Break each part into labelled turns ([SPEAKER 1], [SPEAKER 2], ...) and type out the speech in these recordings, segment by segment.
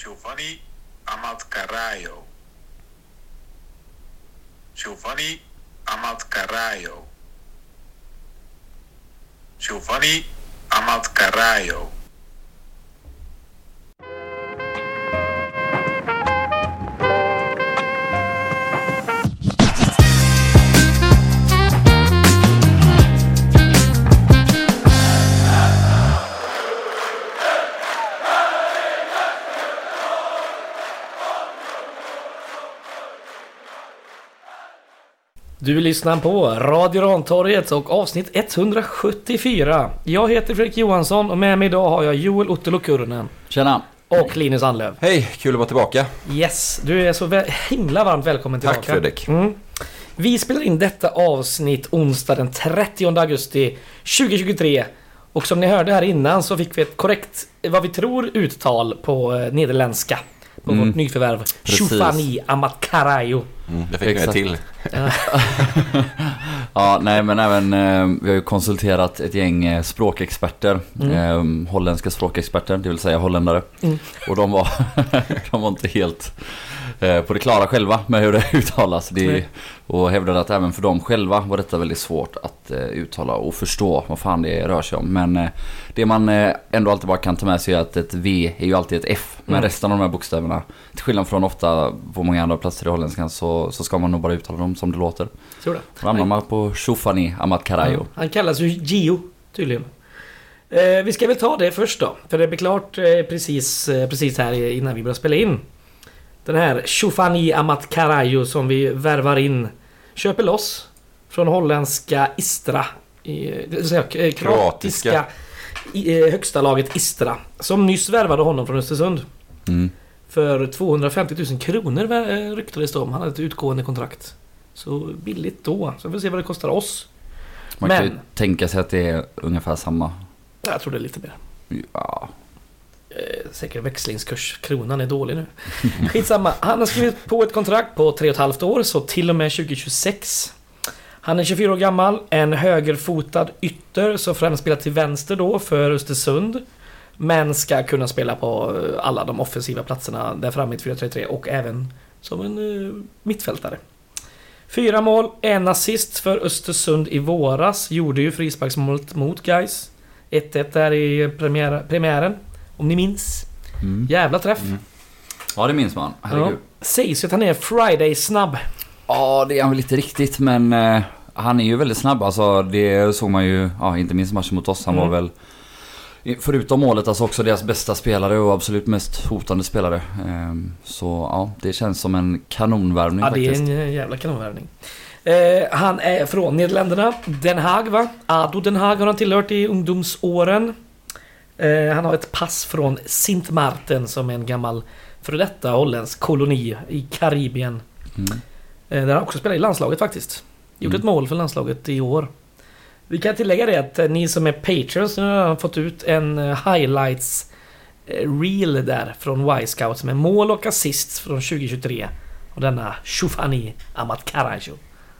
[SPEAKER 1] Giovanni Amat Carraio. Giovanni Amat Carraio. Giovanni Amat
[SPEAKER 2] Du lyssnar på Radio Rantorget och avsnitt 174. Jag heter Fredrik Johansson och med mig idag har jag Joel Ottolo Kurnen
[SPEAKER 3] Tjena!
[SPEAKER 2] och Linus Anlöv.
[SPEAKER 4] Hej, kul att vara tillbaka.
[SPEAKER 2] Yes, du är så vä- himla varmt välkommen tillbaka.
[SPEAKER 4] Tack Fredrik.
[SPEAKER 2] Mm. Vi spelar in detta avsnitt onsdag den 30 augusti 2023. Och som ni hörde här innan så fick vi ett korrekt, vad vi tror, uttal på eh, nederländska. På
[SPEAKER 3] Mm.
[SPEAKER 2] vårt nyförvärv.
[SPEAKER 3] Precis.
[SPEAKER 2] Chufani Amatkarayo.
[SPEAKER 4] Mm, jag fick mig
[SPEAKER 3] Exakt.
[SPEAKER 4] till.
[SPEAKER 3] Ja, nej men även, eh, vi har ju konsulterat ett gäng eh, språkexperter.
[SPEAKER 2] Mm.
[SPEAKER 3] Eh, holländska språkexperter, det vill säga holländare.
[SPEAKER 2] Mm.
[SPEAKER 3] Och de var, de var inte helt eh, på det klara själva med hur det uttalas. Det,
[SPEAKER 2] Nej.
[SPEAKER 3] Och hävdade att även för dem själva var detta väldigt svårt att eh, uttala och förstå vad fan det rör sig om. Men eh, det man eh, ändå alltid bara kan ta med sig är att ett V är ju alltid ett F. Men
[SPEAKER 2] Mm.
[SPEAKER 3] resten av de här bokstäverna, till skillnad från ofta på många andra platser i holländskan så, så ska man nog bara uttala dem som det låter.
[SPEAKER 2] Tror det.
[SPEAKER 3] Då hamnar man på Shufani Amat Karajo.
[SPEAKER 2] Ja, han kallas ju Gio, tydligen. Eh, vi ska väl ta det först då. För det blir klart eh, precis, eh, precis här innan vi börjar spela in. Den här Shufani Amat Karajo som vi värvar in. Köper loss. Från holländska Istra. Säga, eh, kroatiska
[SPEAKER 4] Kroatiska.
[SPEAKER 2] i, eh, högsta laget Istra. Som nyss värvade honom från Östersund.
[SPEAKER 3] Mm.
[SPEAKER 2] För 250 000 kronor eh, ryktades det om. Han hade ett utgående kontrakt. Så billigt då. Så vi får se vad det kostar oss.
[SPEAKER 3] Man kan ju
[SPEAKER 2] Men-
[SPEAKER 3] tänka sig att det är ungefär samma.
[SPEAKER 2] Jag tror det är lite mer.
[SPEAKER 3] Ja,
[SPEAKER 2] säkert växlingskurs. Kronan är dålig nu. Skitsamma. Han har skrivit på ett kontrakt på 3,5 år, så till och med 2026. Han är 24 år gammal, en högerfotad ytter, så främst spelar till vänster då för Östersund. Men ska kunna spela på eh, alla de offensiva platserna där framme i 4-3-3 och även som en uh, mittfältare. Fyra mål, en assist för Östersund i våras. Gjorde ju frisparksmålet mot Gais 1-1 där i premiär, premiären. Om ni minns.
[SPEAKER 3] mm.
[SPEAKER 2] Jävla träff.
[SPEAKER 4] Mm.
[SPEAKER 3] ja det minns man.
[SPEAKER 2] Ja.
[SPEAKER 3] Herregud.
[SPEAKER 2] Sägs ju att han är Friday-snabb.
[SPEAKER 3] Ja, det är han väl inte riktigt men eh, han är ju väldigt snabb. Alltså det såg man ju, ja inte minst matchen mot oss. Han
[SPEAKER 2] Mm.
[SPEAKER 3] var väl Förutom målet alltså också deras bästa spelare och absolut mest hotande spelare. Ehm, Så ja, det känns som en kanonvärvning
[SPEAKER 2] Ja, det är
[SPEAKER 3] faktiskt.
[SPEAKER 2] en eh, jävla kanonvärvning. Eh, han är från Nederländerna. Den Haag va? Ado Den Haag har han tillhört i ungdomsåren. Eh, han har ett pass från Sint Maarten som är en gammal före detta holländsk koloni i Karibien.
[SPEAKER 3] Mm.
[SPEAKER 2] Eh, där han också spelar i landslaget faktiskt. Gjort
[SPEAKER 3] Mm.
[SPEAKER 2] ett mål för landslaget i år. Vi kan tillägga det att eh, ni som är Patreons nu har fått ut en highlights reel där från Y-Scout med mål och assist från 2023. Och denna Shufani Amat Karajo.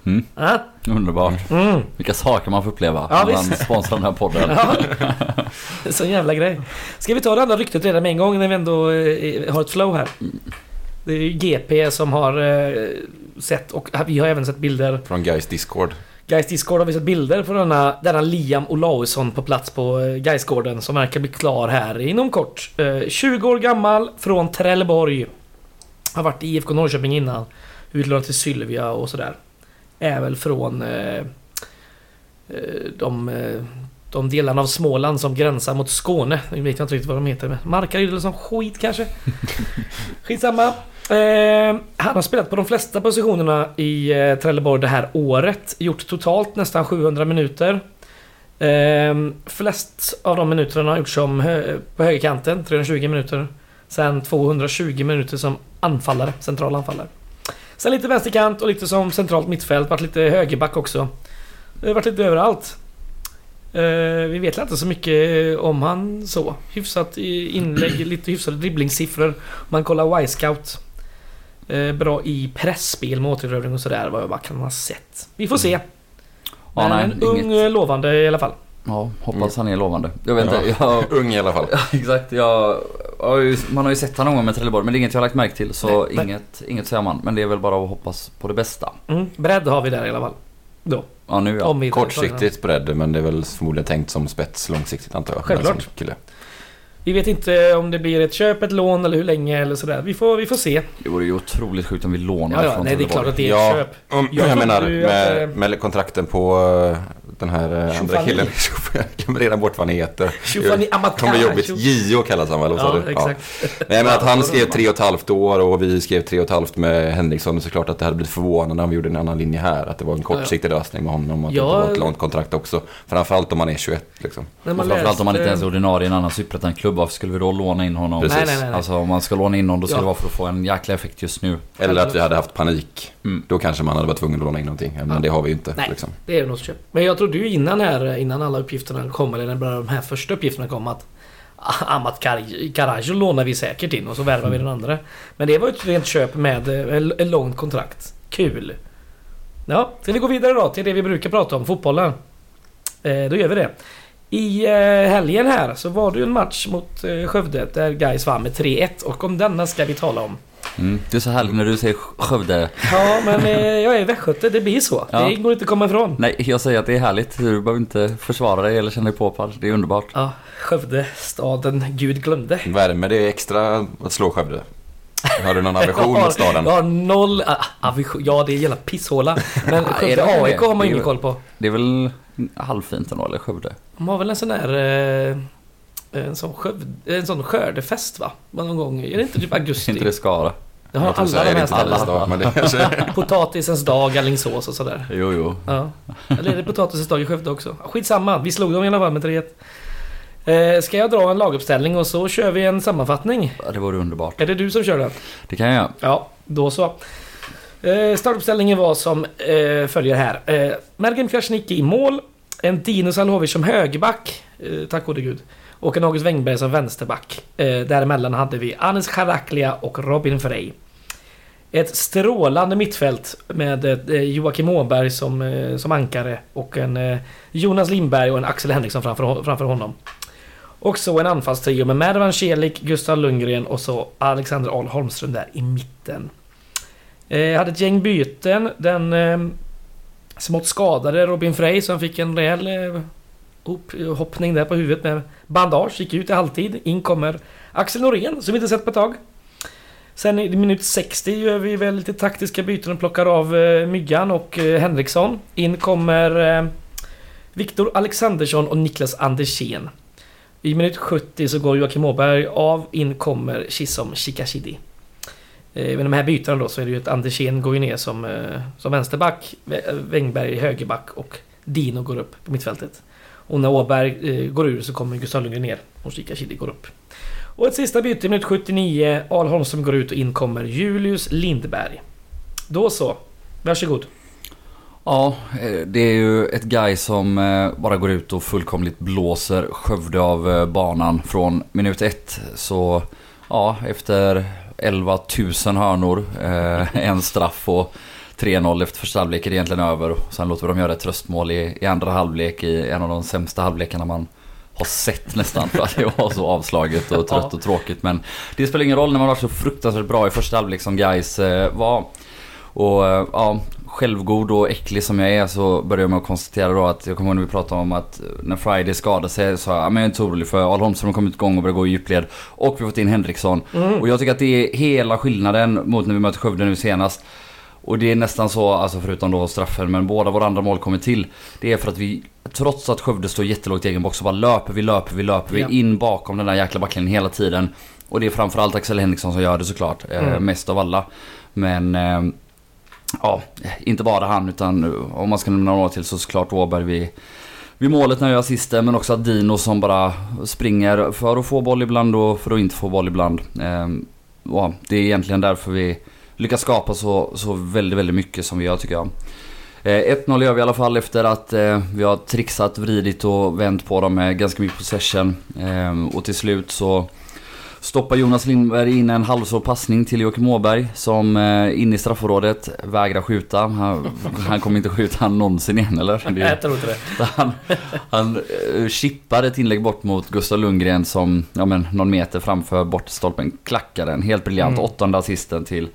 [SPEAKER 3] Mm.
[SPEAKER 2] Ah?
[SPEAKER 3] Underbart.
[SPEAKER 2] Mm.
[SPEAKER 3] Vilka saker man får uppleva
[SPEAKER 2] Ja,
[SPEAKER 3] när man sponsrar den här podden.
[SPEAKER 2] Ja. Det är så en jävla grej. Ska vi ta det andra ryktet redan med en gång när vi ändå eh, har ett flow här? Det är ju GP som har eh, sett och vi har även sett bilder
[SPEAKER 4] Från Guys Discord.
[SPEAKER 2] Gais Discord har vi sett bilder på denna, denna Liam Olausson på plats på eh, Gaisgården som verkar bli klar här inom kort. Eh, 20 år gammal, från Trelleborg. Har varit i IFK Norrköping innan. Utlånad till Sylvia och sådär. Är väl från eh, eh, de, eh, de delarna av Småland som gränsar mot Skåne. Nu vet jag inte riktigt vad de heter. men Markaryd eller sån skit kanske. Skitsamma. Eh, han har spelat på de flesta positionerna i eh, Trelleborg det här året. Gjort totalt nästan 700 minuter. Eh, flest av de minuterna har gjort som hö- på högerkanten, 320 minuter. Sen 220 minuter som anfallare, central anfallare. Sen lite vänsterkant och lite som centralt mittfält, varit lite högerback också. Det har varit lite överallt. Eh, vi vet inte så mycket om han så. Hyfsat i inlägg, lite hyfsade dribblingssiffror. Man kollar Y-scout. Eh, bra i pressspel med återerövring och sådär. Vad, vad kan man ha sett? Vi får se.
[SPEAKER 3] Ja,
[SPEAKER 2] Men
[SPEAKER 3] nej,
[SPEAKER 2] en ung,
[SPEAKER 3] inget-
[SPEAKER 2] eh, lovande i alla fall.
[SPEAKER 3] Ja, hoppas han är lovande. Jag vet
[SPEAKER 4] Ja.
[SPEAKER 3] inte, jag...
[SPEAKER 4] Ung i alla fall.
[SPEAKER 3] Exakt, jag, har ju- man har ju sett honom någon gång med Trelleborg men det är inget jag har lagt märke till så
[SPEAKER 2] Nej, men-
[SPEAKER 3] inget, inget säger man. Men det är väl bara att hoppas på det bästa.
[SPEAKER 2] Mm, bredd har vi där i alla fall. Då.
[SPEAKER 3] Ja nu ja.
[SPEAKER 2] Om vi
[SPEAKER 4] Kortsiktigt bredd, men det är väl förmodligen tänkt som spets långsiktigt antar jag.
[SPEAKER 2] Självklart.
[SPEAKER 4] Kille.
[SPEAKER 2] Vi vet inte om det blir ett köp, ett lån eller hur länge eller sådär. Vi får, vi får se.
[SPEAKER 3] Det vore ju otroligt sjukt om vi lånade
[SPEAKER 2] Ja, ja,
[SPEAKER 3] från
[SPEAKER 2] nej det är klart att det är
[SPEAKER 4] Ja.
[SPEAKER 2] ett köp.
[SPEAKER 4] Om,
[SPEAKER 2] Jag
[SPEAKER 4] jag, menar
[SPEAKER 2] ju att,
[SPEAKER 4] med,
[SPEAKER 2] eh,
[SPEAKER 4] med kontrakten på eh, den här eh, andra killen. jag glömmer redan bort vad han heter.
[SPEAKER 2] Tjofani
[SPEAKER 4] Det
[SPEAKER 2] Amatkai.
[SPEAKER 4] kommer jobbigt. Gio kallas han väl?
[SPEAKER 2] Ja,
[SPEAKER 4] du?
[SPEAKER 2] exakt.
[SPEAKER 4] Nej men att han skrev tre och ett halvt år och vi skrev tre och ett halvt med Henriksson. Det är såklart att det hade blivit förvånande om vi gjorde en annan linje här. Att det var en kortsiktig lösning med honom. Att
[SPEAKER 2] Ja.
[SPEAKER 4] det var ett långt kontrakt också. Framförallt om man är 21 liksom.
[SPEAKER 3] Framförallt om man inte ens är ordinarie i en annan superettan-klubb. Varför skulle vi då låna in honom?
[SPEAKER 4] Precis.
[SPEAKER 2] Nej, nej, nej.
[SPEAKER 3] Alltså om man ska låna in honom då ska
[SPEAKER 2] Ja.
[SPEAKER 3] det vara för att få en jäkla effekt just nu.
[SPEAKER 4] Eller att vi hade haft panik.
[SPEAKER 3] Mm.
[SPEAKER 4] Då kanske man hade varit tvungen att låna in någonting. Men
[SPEAKER 2] Ja.
[SPEAKER 4] det har vi ju inte.
[SPEAKER 2] Nej.
[SPEAKER 4] Liksom.
[SPEAKER 2] Det är nog ett köp. Men jag trodde ju innan här, innan alla uppgifterna kom, eller när bara de här första uppgifterna kom att Amat Kar- Karajo lånar vi säkert in och så värvar vi den andra. Men det var ju ett rent köp med eh, en en långt kontrakt. Kul! Ja, ska vi gå vidare då till det vi brukar prata om, fotbollen? Eh, då gör vi det. I eh, helgen här så var det ju en match mot eh, Skövde där Gais vann med 3-1 och om denna ska vi tala om.
[SPEAKER 3] Mm. Det är så härligt när du säger Skövde.
[SPEAKER 2] Ja, men eh, jag är västgöte, det blir så.
[SPEAKER 3] Ja.
[SPEAKER 2] Det går inte att komma ifrån.
[SPEAKER 3] Nej, jag säger att det är härligt. Du behöver inte försvara dig eller känna dig påpall. Det är underbart.
[SPEAKER 2] Ja, Skövde, staden Gud glömde.
[SPEAKER 4] Värme, det är extra att slå Skövde. Har du någon aversion mot staden?
[SPEAKER 2] Jag har noll ah, aversion. Ja, det är en jävla pisshåla. Men
[SPEAKER 3] är
[SPEAKER 2] Skövde
[SPEAKER 3] det
[SPEAKER 2] AIK har man
[SPEAKER 3] det?
[SPEAKER 2] ingen koll på.
[SPEAKER 3] Det är väl halvfint ändå, eller Skövde?
[SPEAKER 2] De har väl en sån där... Eh, en sån, skövde, en sån skördefest va? Någon gång. Är det inte typ augusti?
[SPEAKER 3] inte det Skara?
[SPEAKER 2] Det har alla
[SPEAKER 4] säga,
[SPEAKER 2] de här ställena. Potatisens dag, Alingsås och sådär.
[SPEAKER 3] Jo, jo.
[SPEAKER 2] Ja. Eller är det potatisens dag i Skövde också? Skitsamma, vi slog dem i alla fall med 3-1. Eh, ska jag dra en laguppställning och så kör vi en sammanfattning?
[SPEAKER 3] Ja, Det vore underbart.
[SPEAKER 2] Är det du som kör den?
[SPEAKER 3] Det kan jag göra.
[SPEAKER 2] Ja, då så. Eh, startuppställningen var som eh, följer här. Eh, Mergen Krasniqi i mål. En Dino Salovic som högerback. Eh, tack gode gud. Och en August Wengberg som vänsterback. Eh, däremellan hade vi Anis Charaklia och Robin Frey. Ett strålande mittfält med eh, Joakim Åberg som, eh, som ankare och en eh, Jonas Lindberg och en Axel Henriksson framför, framför honom. Och så en anfallstrio med Mervan Celik, Gustav Lundgren och så Alexander Ahl Holmström där i mitten. Jag hade ett gäng byten. Den eh, smått skadade Robin Frey som fick en rejäl eh, ...hoppning där på huvudet med bandage. Gick ut i halvtid. In kommer Axel Norén som vi inte sett på ett tag. Sen i minut 60 gör vi väl lite taktiska byten och plockar av eh, Myggan och eh, Henriksson. In kommer Viktor Alexandersson och Niklas Andersén. I minut 70 så går Joakim Åberg av. In kommer Chisom Chikashidi. Eh, med de här bytena då så är det ju att Andersén går ju ner som, eh, som vänsterback. Wängberg högerback och Dino går upp på mittfältet. Och när Åberg eh, går ur så kommer Gustav Lundgren ner och Chikashidi går upp. Och ett sista byte i minut 79. Al Holmström går ut och in kommer Julius Lindberg. Då så. Varsågod.
[SPEAKER 3] Ja, det är ju ett guy som bara går ut och fullkomligt blåser Skövde av banan från minut ett. Så ja, efter 11 000 hörnor, eh, en straff och 3-0 efter första halvlek är det egentligen över. Sen låter vi dem göra ett tröstmål i, i andra halvlek i en av de sämsta halvlekarna man har sett nästan för att det var så avslaget och trött och tråkigt. Men det spelar ingen roll när man var så fruktansvärt bra i första halvlek som guys eh, var. Och eh, ja, självgod och äcklig som jag är så börjar jag med att konstatera då att jag kommer ihåg när vi pratade om att när Friday skadade sig så ja, men jag är inte orolig för Al Holmström har kommit igång och börjar gå i djupled. Och vi har fått in Henriksson. Och jag tycker att det är hela skillnaden mot när vi mötte Skövde nu senast. Och det är nästan så, alltså förutom då straffen, men båda våra andra mål kommer till. Det är för att vi, trots att Skövde står jättelågt i egen box, så bara löper vi, löper vi, löper vi
[SPEAKER 2] Ja.
[SPEAKER 3] in bakom den där jäkla backlinjen hela tiden. Och det är framförallt Axel Henriksson som gör det såklart, eh,
[SPEAKER 2] Mm.
[SPEAKER 3] mest av alla. Men eh, ja, inte bara han utan eh, om man ska nämna några till så såklart Åberg vid, vid målet när jag gör assisten men också att Dino som bara springer för att få boll ibland och för att inte få boll ibland. Ehm, ja, det är egentligen därför vi lyckas skapa så, så väldigt, väldigt mycket som vi gör tycker jag. Eh, 1-0 gör vi i alla fall efter att eh, vi har trixat, vridit och vänt på dem med ganska mycket possession. Ehm, och till slut så stoppar Jonas Lindberg in en halvsår passning till Joakim Åberg som eh, in i straffområdet vägrar skjuta. Han, han kommer inte skjuta han någonsin igen eller? Det,
[SPEAKER 2] Jag tror inte det.
[SPEAKER 3] han, han eh, chippar ett inlägg bort mot Gustav Lundgren som, ja men någon meter framför bortstolpen klackar den. Helt briljant.
[SPEAKER 2] Mm.
[SPEAKER 3] Åttonde assisten till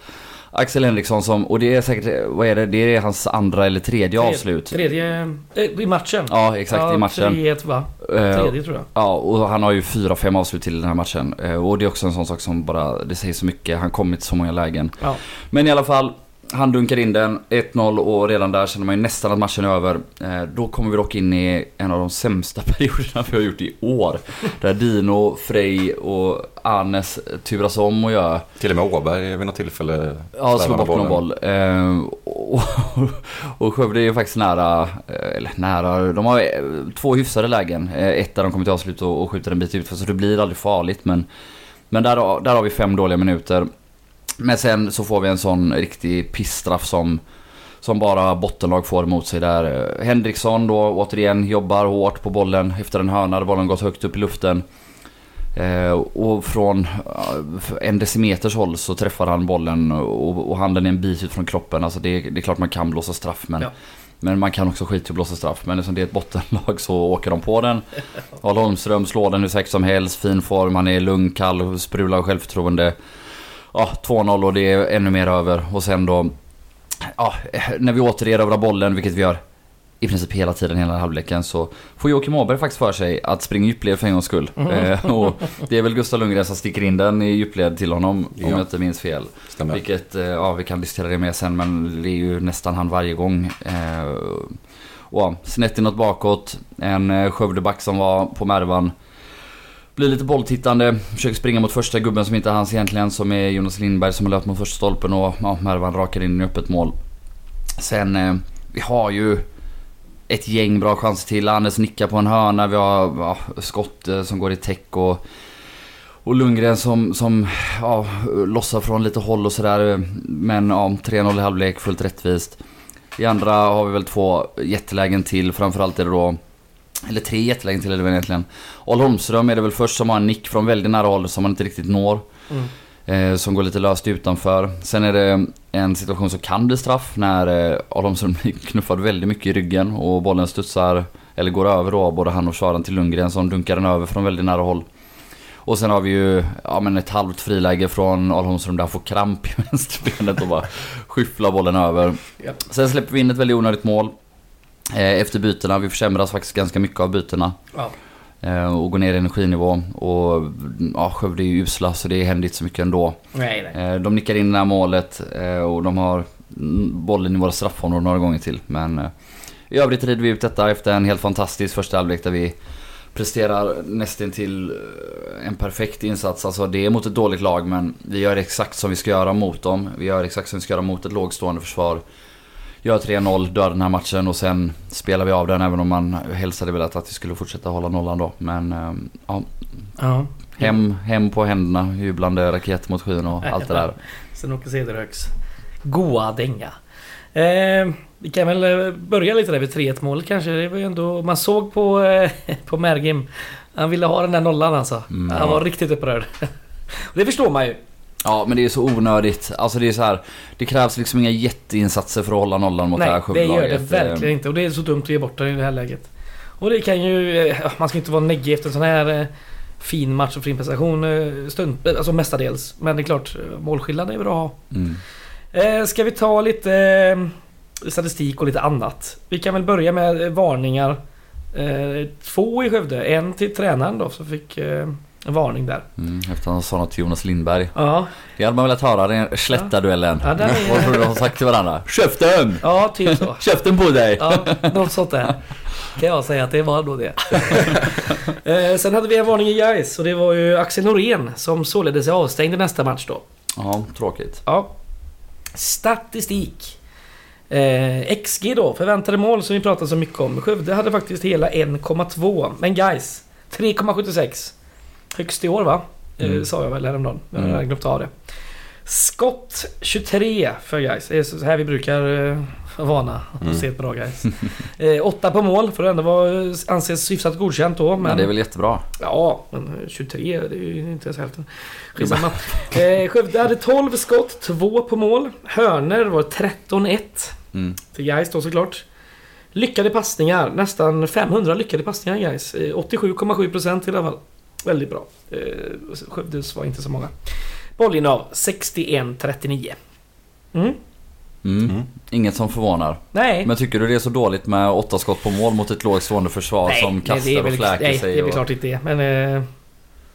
[SPEAKER 3] Axel Henriksson som, och det är säkert, vad är det? Det är hans andra eller tredje avslut.
[SPEAKER 2] Tredje... eh, I matchen.
[SPEAKER 3] Ja, exakt i matchen.
[SPEAKER 2] 3-1 va?
[SPEAKER 3] Eh,
[SPEAKER 2] Tredje tror jag.
[SPEAKER 3] Ja, och han har ju fyra, fem avslut till den här matchen. Eh, Och det är också en sån sak som bara, det säger så mycket. Han kommer till så många lägen.
[SPEAKER 2] Ja.
[SPEAKER 3] Men i alla fall, han dunkar in den, 1-0 och redan där känner man ju nästan att matchen är över. Eh, Då kommer vi dock in i en av de sämsta perioderna vi har gjort i år. Där Dino, Frej och Arnes turas om och gör
[SPEAKER 4] Till och med Åberg vid något tillfälle
[SPEAKER 3] Ja, slå
[SPEAKER 4] slarvar
[SPEAKER 3] bort någon boll. Eh, och, och Skövde är ju faktiskt nära, eh, eller nära, de har två hyfsade lägen. Ett där de kommer till avslut och, skjuter en bit ut, så det blir aldrig farligt. Men, men där, där har vi fem dåliga minuter. Men sen så får vi en sån riktig pissstraff som, som bara bottenlag får emot sig där. Henriksson då återigen jobbar hårt på bollen efter en hörna där bollen gått högt upp i luften. Eh, och från eh, en decimeters håll så träffar han bollen och, och handen är en bit ut från kroppen. Alltså det, det är klart man kan blåsa straff men,
[SPEAKER 2] Ja.
[SPEAKER 3] men man kan också skita i att blåsa straff. Men eftersom det är ett bottenlag så åker de på den. Karl Holmström slår den hur säkert som helst, fin form, han är lugn, kall, sprular självförtroende. Ja, 2-0 och det är ännu mer över. Och sen då, ja, när vi återerövrar bollen, vilket vi gör i princip hela tiden, hela halvleken, så får Joakim Åberg faktiskt för sig att springa djupled för en gångs skull. Eh, och det är väl Gustav Lundgren som sticker in den i djupled till honom, om
[SPEAKER 4] Ja.
[SPEAKER 3] jag inte minns fel.
[SPEAKER 4] Stämmer.
[SPEAKER 3] Vilket, eh, ja vi kan diskutera det mer sen, men det är ju nästan han varje gång. Eh, och ja, snett inåt bakåt, en Skövdeback som var på Mervan. Blir lite bolltittande, försöker springa mot första gubben som inte är hans egentligen, som är Jonas Lindberg som har löpt mot första stolpen och ja, Mervan rakar in i öppet mål. Sen, eh, vi har ju ett gäng bra chanser till. Anders nickar på en hörna, vi har ja, skott eh, som går i täck och och Lundgren som, som ja, lossar från lite håll och sådär. Men ja, 3-0 i halvlek, fullt rättvist. I andra har vi väl två jättelägen till. Framförallt är det då... Eller tre jättelägen till är det väl egentligen. Al Holmström är det väl först som har en nick från väldigt nära håll som man inte riktigt når.
[SPEAKER 2] Mm.
[SPEAKER 3] Eh, som går lite löst utanför. Sen är det en situation som kan bli straff när eh, Al Holmström blir knuffad väldigt mycket i ryggen och bollen studsar, eller går över då, både han och Sharan till Lundgren som dunkar den över från väldigt nära håll. Och sen har vi ju ja, men ett halvt friläge från Al Holmström där han får kramp i vänsterbenet och bara skyfflar bollen över. Sen släpper vi in ett väldigt onödigt mål. Eh, efter bytena, vi försämras faktiskt ganska mycket av bytena.
[SPEAKER 2] Ja.
[SPEAKER 3] Eh, och går ner i energinivå. Och ja, Skövde är ju usla så det händer inte så mycket ändå.
[SPEAKER 2] Nej, nej.
[SPEAKER 3] Eh, De nickar in det här målet och de har bollen i våra straffområden några gånger till. Men i övrigt rider vi ut detta efter en helt fantastisk första halvlek där vi presterar nästan till en perfekt insats. Alltså det är mot ett dåligt lag men vi gör exakt som vi ska göra mot dem. Vi gör exakt som vi ska göra mot ett lågstående försvar. Gör 3-0, dör den här matchen och sen spelar vi av den även om man helst hade velat att vi skulle fortsätta hålla nollan då. Men eh, ja,
[SPEAKER 2] Ja.
[SPEAKER 3] hem, hem på händerna, jublande raketer mot skyn och allt det där.
[SPEAKER 2] Sen åker Cederhögs goa dänga. Eh, vi kan väl eh, börja lite där vid 3-1 målet kanske. Det var ju ändå... Man såg på, eh, på Mergim. Han ville ha den där nollan alltså.
[SPEAKER 3] Mm.
[SPEAKER 2] Han var riktigt upprörd. Och det förstår man ju.
[SPEAKER 3] Ja men det är så onödigt. Alltså det är så här. Det krävs liksom inga jätteinsatser för att hålla nollan mot det här
[SPEAKER 2] Nej, det gör det
[SPEAKER 3] Skövdelaget.
[SPEAKER 2] verkligen inte. Och det är så dumt att ge bort det i det här läget. Och det kan ju... eh, Man ska inte vara neggig efter en sån här eh, fin match och fin prestation eh, stund, eh, alltså mestadels. Men det är klart, eh, målskillnad är bra att ha.
[SPEAKER 3] Mm.
[SPEAKER 2] Eh, ska vi ta lite eh, statistik och lite annat? Vi kan väl börja med eh, varningar. Eh, två i Skövde. En till tränaren då som fick eh, en varning där.
[SPEAKER 3] Mm. Efter han sa något till Jonas Lindberg.
[SPEAKER 2] Ja,
[SPEAKER 3] Det hade man velat höra, den slätta-duellen.
[SPEAKER 2] Ja, den är-
[SPEAKER 3] Vad tror du de har sagt till varandra? Käften!
[SPEAKER 2] ja typ så.
[SPEAKER 3] Käften på dig!
[SPEAKER 2] Ja, något sånt där. Kan jag säga att det var då det. eh, sen hade vi en varning i Gais och det var ju Axel Norén som således är avstängd i nästa match då.
[SPEAKER 3] Ja, tråkigt.
[SPEAKER 2] Ja. Statistik. Eh, XG då, förväntade mål som vi pratade så mycket om. Skövde hade faktiskt hela 1,2. Men guys 3,76. Högst i år va? Eh,
[SPEAKER 3] Mm.
[SPEAKER 2] sa jag väl häromdagen. Jag
[SPEAKER 3] Mm.
[SPEAKER 2] hade glömt av det. Skott 23 för guys. Det är så här vi brukar eh, vana att
[SPEAKER 4] Mm.
[SPEAKER 2] se ett bra guys. eh, 8 på mål för att ändå vara, anses hyfsat godkänt då. Men,
[SPEAKER 3] Men det är väl jättebra.
[SPEAKER 2] Ja, men 23 det är ju inte ens hälften. Skitsamma. eh, Skövde hade 12 skott, 2 på mål. Hörner var 13-1
[SPEAKER 3] Mm.
[SPEAKER 2] till guys då såklart. Lyckade passningar, nästan 500 lyckade passningar guys. Eh, 87,7% i alla fall. Väldigt bra. Eh, Skövdes var inte så många. Bollinnehav 61-39. Mm.
[SPEAKER 3] Mm.
[SPEAKER 4] Mm.
[SPEAKER 3] Inget som förvånar.
[SPEAKER 2] Nej.
[SPEAKER 3] Men tycker du det är så dåligt med åtta skott på mål mot ett lågt stående försvar
[SPEAKER 2] nej,
[SPEAKER 3] som
[SPEAKER 2] nej,
[SPEAKER 3] kastar
[SPEAKER 2] är väl,
[SPEAKER 3] och fläker
[SPEAKER 2] nej,
[SPEAKER 3] sig?
[SPEAKER 2] det är väl klart inte det. Men... Eh,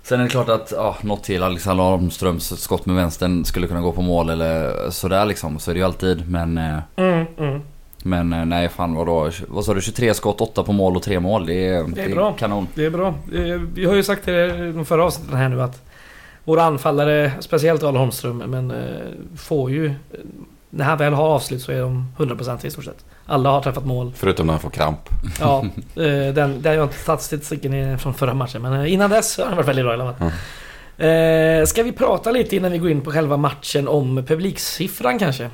[SPEAKER 3] Sen är det klart att ja, något till Alexander Holmströms skott med vänstern skulle kunna gå på mål eller sådär liksom. Så är det ju alltid. Men, eh,
[SPEAKER 2] mm, mm.
[SPEAKER 3] Men eh, nej fan vadå? Vad sa du? 23 skott, 8 på mål och 3 mål. Det är,
[SPEAKER 2] Det är bra.
[SPEAKER 3] kanon.
[SPEAKER 2] Det är bra. Eh, Vi har ju sagt det i de förra avsnitten här nu att våra anfallare, speciellt Arne Holmström, men eh, får ju... När han väl har avslut så är de 100% i stort sett. Alla har träffat mål.
[SPEAKER 4] Förutom när han får kramp.
[SPEAKER 2] Ja, den, där har jag inte tagit statistiken från förra matchen, men innan dess har han varit väldigt bra i alla fall. Eh, ska vi prata lite innan vi går in på själva matchen om publiksiffran kanske?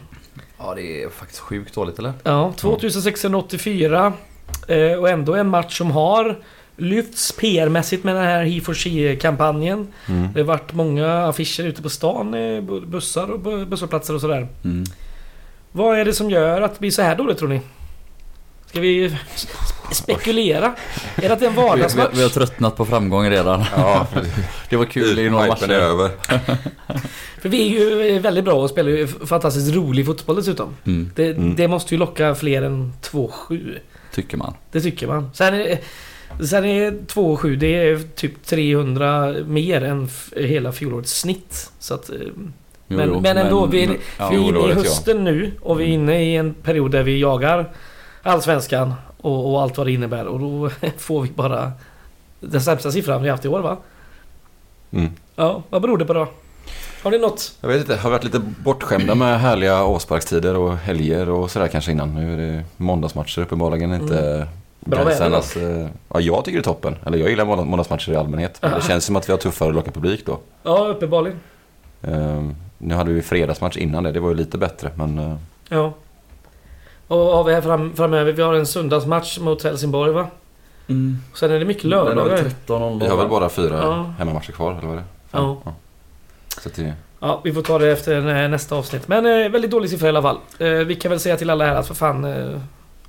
[SPEAKER 3] Ja det är faktiskt sjukt dåligt eller?
[SPEAKER 2] Ja, 2684. Eh, och ändå en match som har lyfts PR-mässigt med den här He for She-kampanjen.
[SPEAKER 4] Mm.
[SPEAKER 2] Det har varit många affischer ute på stan, bu- bussar och bu- busshållplatser och sådär.
[SPEAKER 3] Mm.
[SPEAKER 2] Vad är det som gör att det blir så här dåligt tror ni? Ska vi spekulera? Är det att det är en
[SPEAKER 3] Vi, vi,
[SPEAKER 2] vardagsmatch?
[SPEAKER 3] vi har tröttnat på framgång redan.
[SPEAKER 4] Ja,
[SPEAKER 3] Det var kul i några
[SPEAKER 4] hypen är
[SPEAKER 3] matcher.
[SPEAKER 4] över.
[SPEAKER 2] För vi är ju väldigt bra och spelar ju fantastiskt rolig fotboll dessutom.
[SPEAKER 3] Mm,
[SPEAKER 2] Det,
[SPEAKER 4] Mm.
[SPEAKER 2] det måste ju locka fler än 2-7.
[SPEAKER 3] tycker man.
[SPEAKER 2] Det tycker man. Sen är, sen är 2-7 det är typ 300 mer än hela fjolårets snitt. Så att, eh,
[SPEAKER 3] Jo,
[SPEAKER 2] Men-
[SPEAKER 3] jo,
[SPEAKER 2] men ändå, vi-
[SPEAKER 3] ja,
[SPEAKER 2] vi är inne i
[SPEAKER 4] fjolåret, ja.
[SPEAKER 2] hösten nu och vi är inne i en period där vi jagar Allsvenskan och, och allt vad det innebär. Och då får vi bara den sämsta siffran vi haft i år va?
[SPEAKER 4] Mm.
[SPEAKER 2] Ja, vad beror det på då? Har ni något?
[SPEAKER 4] Jag vet inte, har varit lite bortskämda med härliga avsparkstider och helger och sådär kanske innan. Nu är det måndagsmatcher uppenbarligen inte.
[SPEAKER 2] Mm. Bra
[SPEAKER 4] Gaisarnas, eh, Ja, jag tycker det är toppen. Eller jag gillar måndag- måndagsmatcher i allmänhet. Men det känns som att vi har tuffare att locka publik då.
[SPEAKER 2] Ja, uppenbarligen.
[SPEAKER 4] Ehm, nu hade vi fredagsmatch innan det. Det var ju lite bättre men... eh,
[SPEAKER 2] Ja. Och vad har vi här fram, framöver? Vi har en söndagsmatch mot Helsingborg va?
[SPEAKER 3] Mm.
[SPEAKER 2] Sen är det mycket lördagar.
[SPEAKER 3] 13.00.
[SPEAKER 4] vi har väl bara fyra
[SPEAKER 2] Ja.
[SPEAKER 4] hemmamatcher kvar eller vad är det?
[SPEAKER 2] Ja.
[SPEAKER 4] Så att det,
[SPEAKER 2] Ja, vi får ta det efter eh, nästa avsnitt. Men eh, väldigt dålig siffra i alla fall. Eh, vi kan väl säga till alla här att för fan... Eh,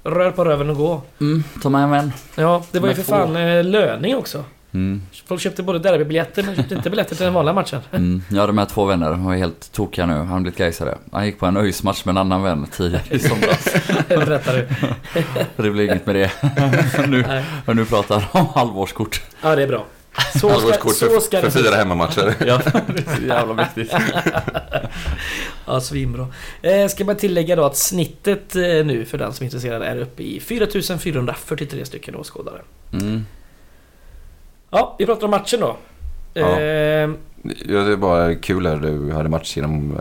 [SPEAKER 2] rör på röven och gå.
[SPEAKER 3] Mm, ta med en vän.
[SPEAKER 2] Ja, det var ju för fan eh, löning också.
[SPEAKER 3] Mm.
[SPEAKER 2] Folk köpte både derbybiljetter men köpte inte biljetter till den vanliga matchen.
[SPEAKER 3] Mm. Jag hade med två vänner, de var helt tokiga nu. Han blivit gaisare. Han gick på en ÖIS-match med en annan vän tidigare i somras.
[SPEAKER 2] Berättar du.
[SPEAKER 3] Det blev inget med det. nu, och nu pratar han om halvårskort.
[SPEAKER 2] Ja, det är bra. Så ska,
[SPEAKER 4] halvårskort
[SPEAKER 2] så
[SPEAKER 4] för,
[SPEAKER 2] ska
[SPEAKER 4] för
[SPEAKER 2] det
[SPEAKER 4] fyra hemmamatcher.
[SPEAKER 3] Ja, det är så jävla viktigt.
[SPEAKER 2] Ja, svinbra. Eh, ska bara tillägga då att snittet eh, nu för den som är intresserad är uppe i 4443 stycken åskådare.
[SPEAKER 3] Mm.
[SPEAKER 2] Ja, vi pratar om matchen då.
[SPEAKER 4] Ja.
[SPEAKER 2] Eh,
[SPEAKER 4] Ja, det är bara kul här. Du hade match genom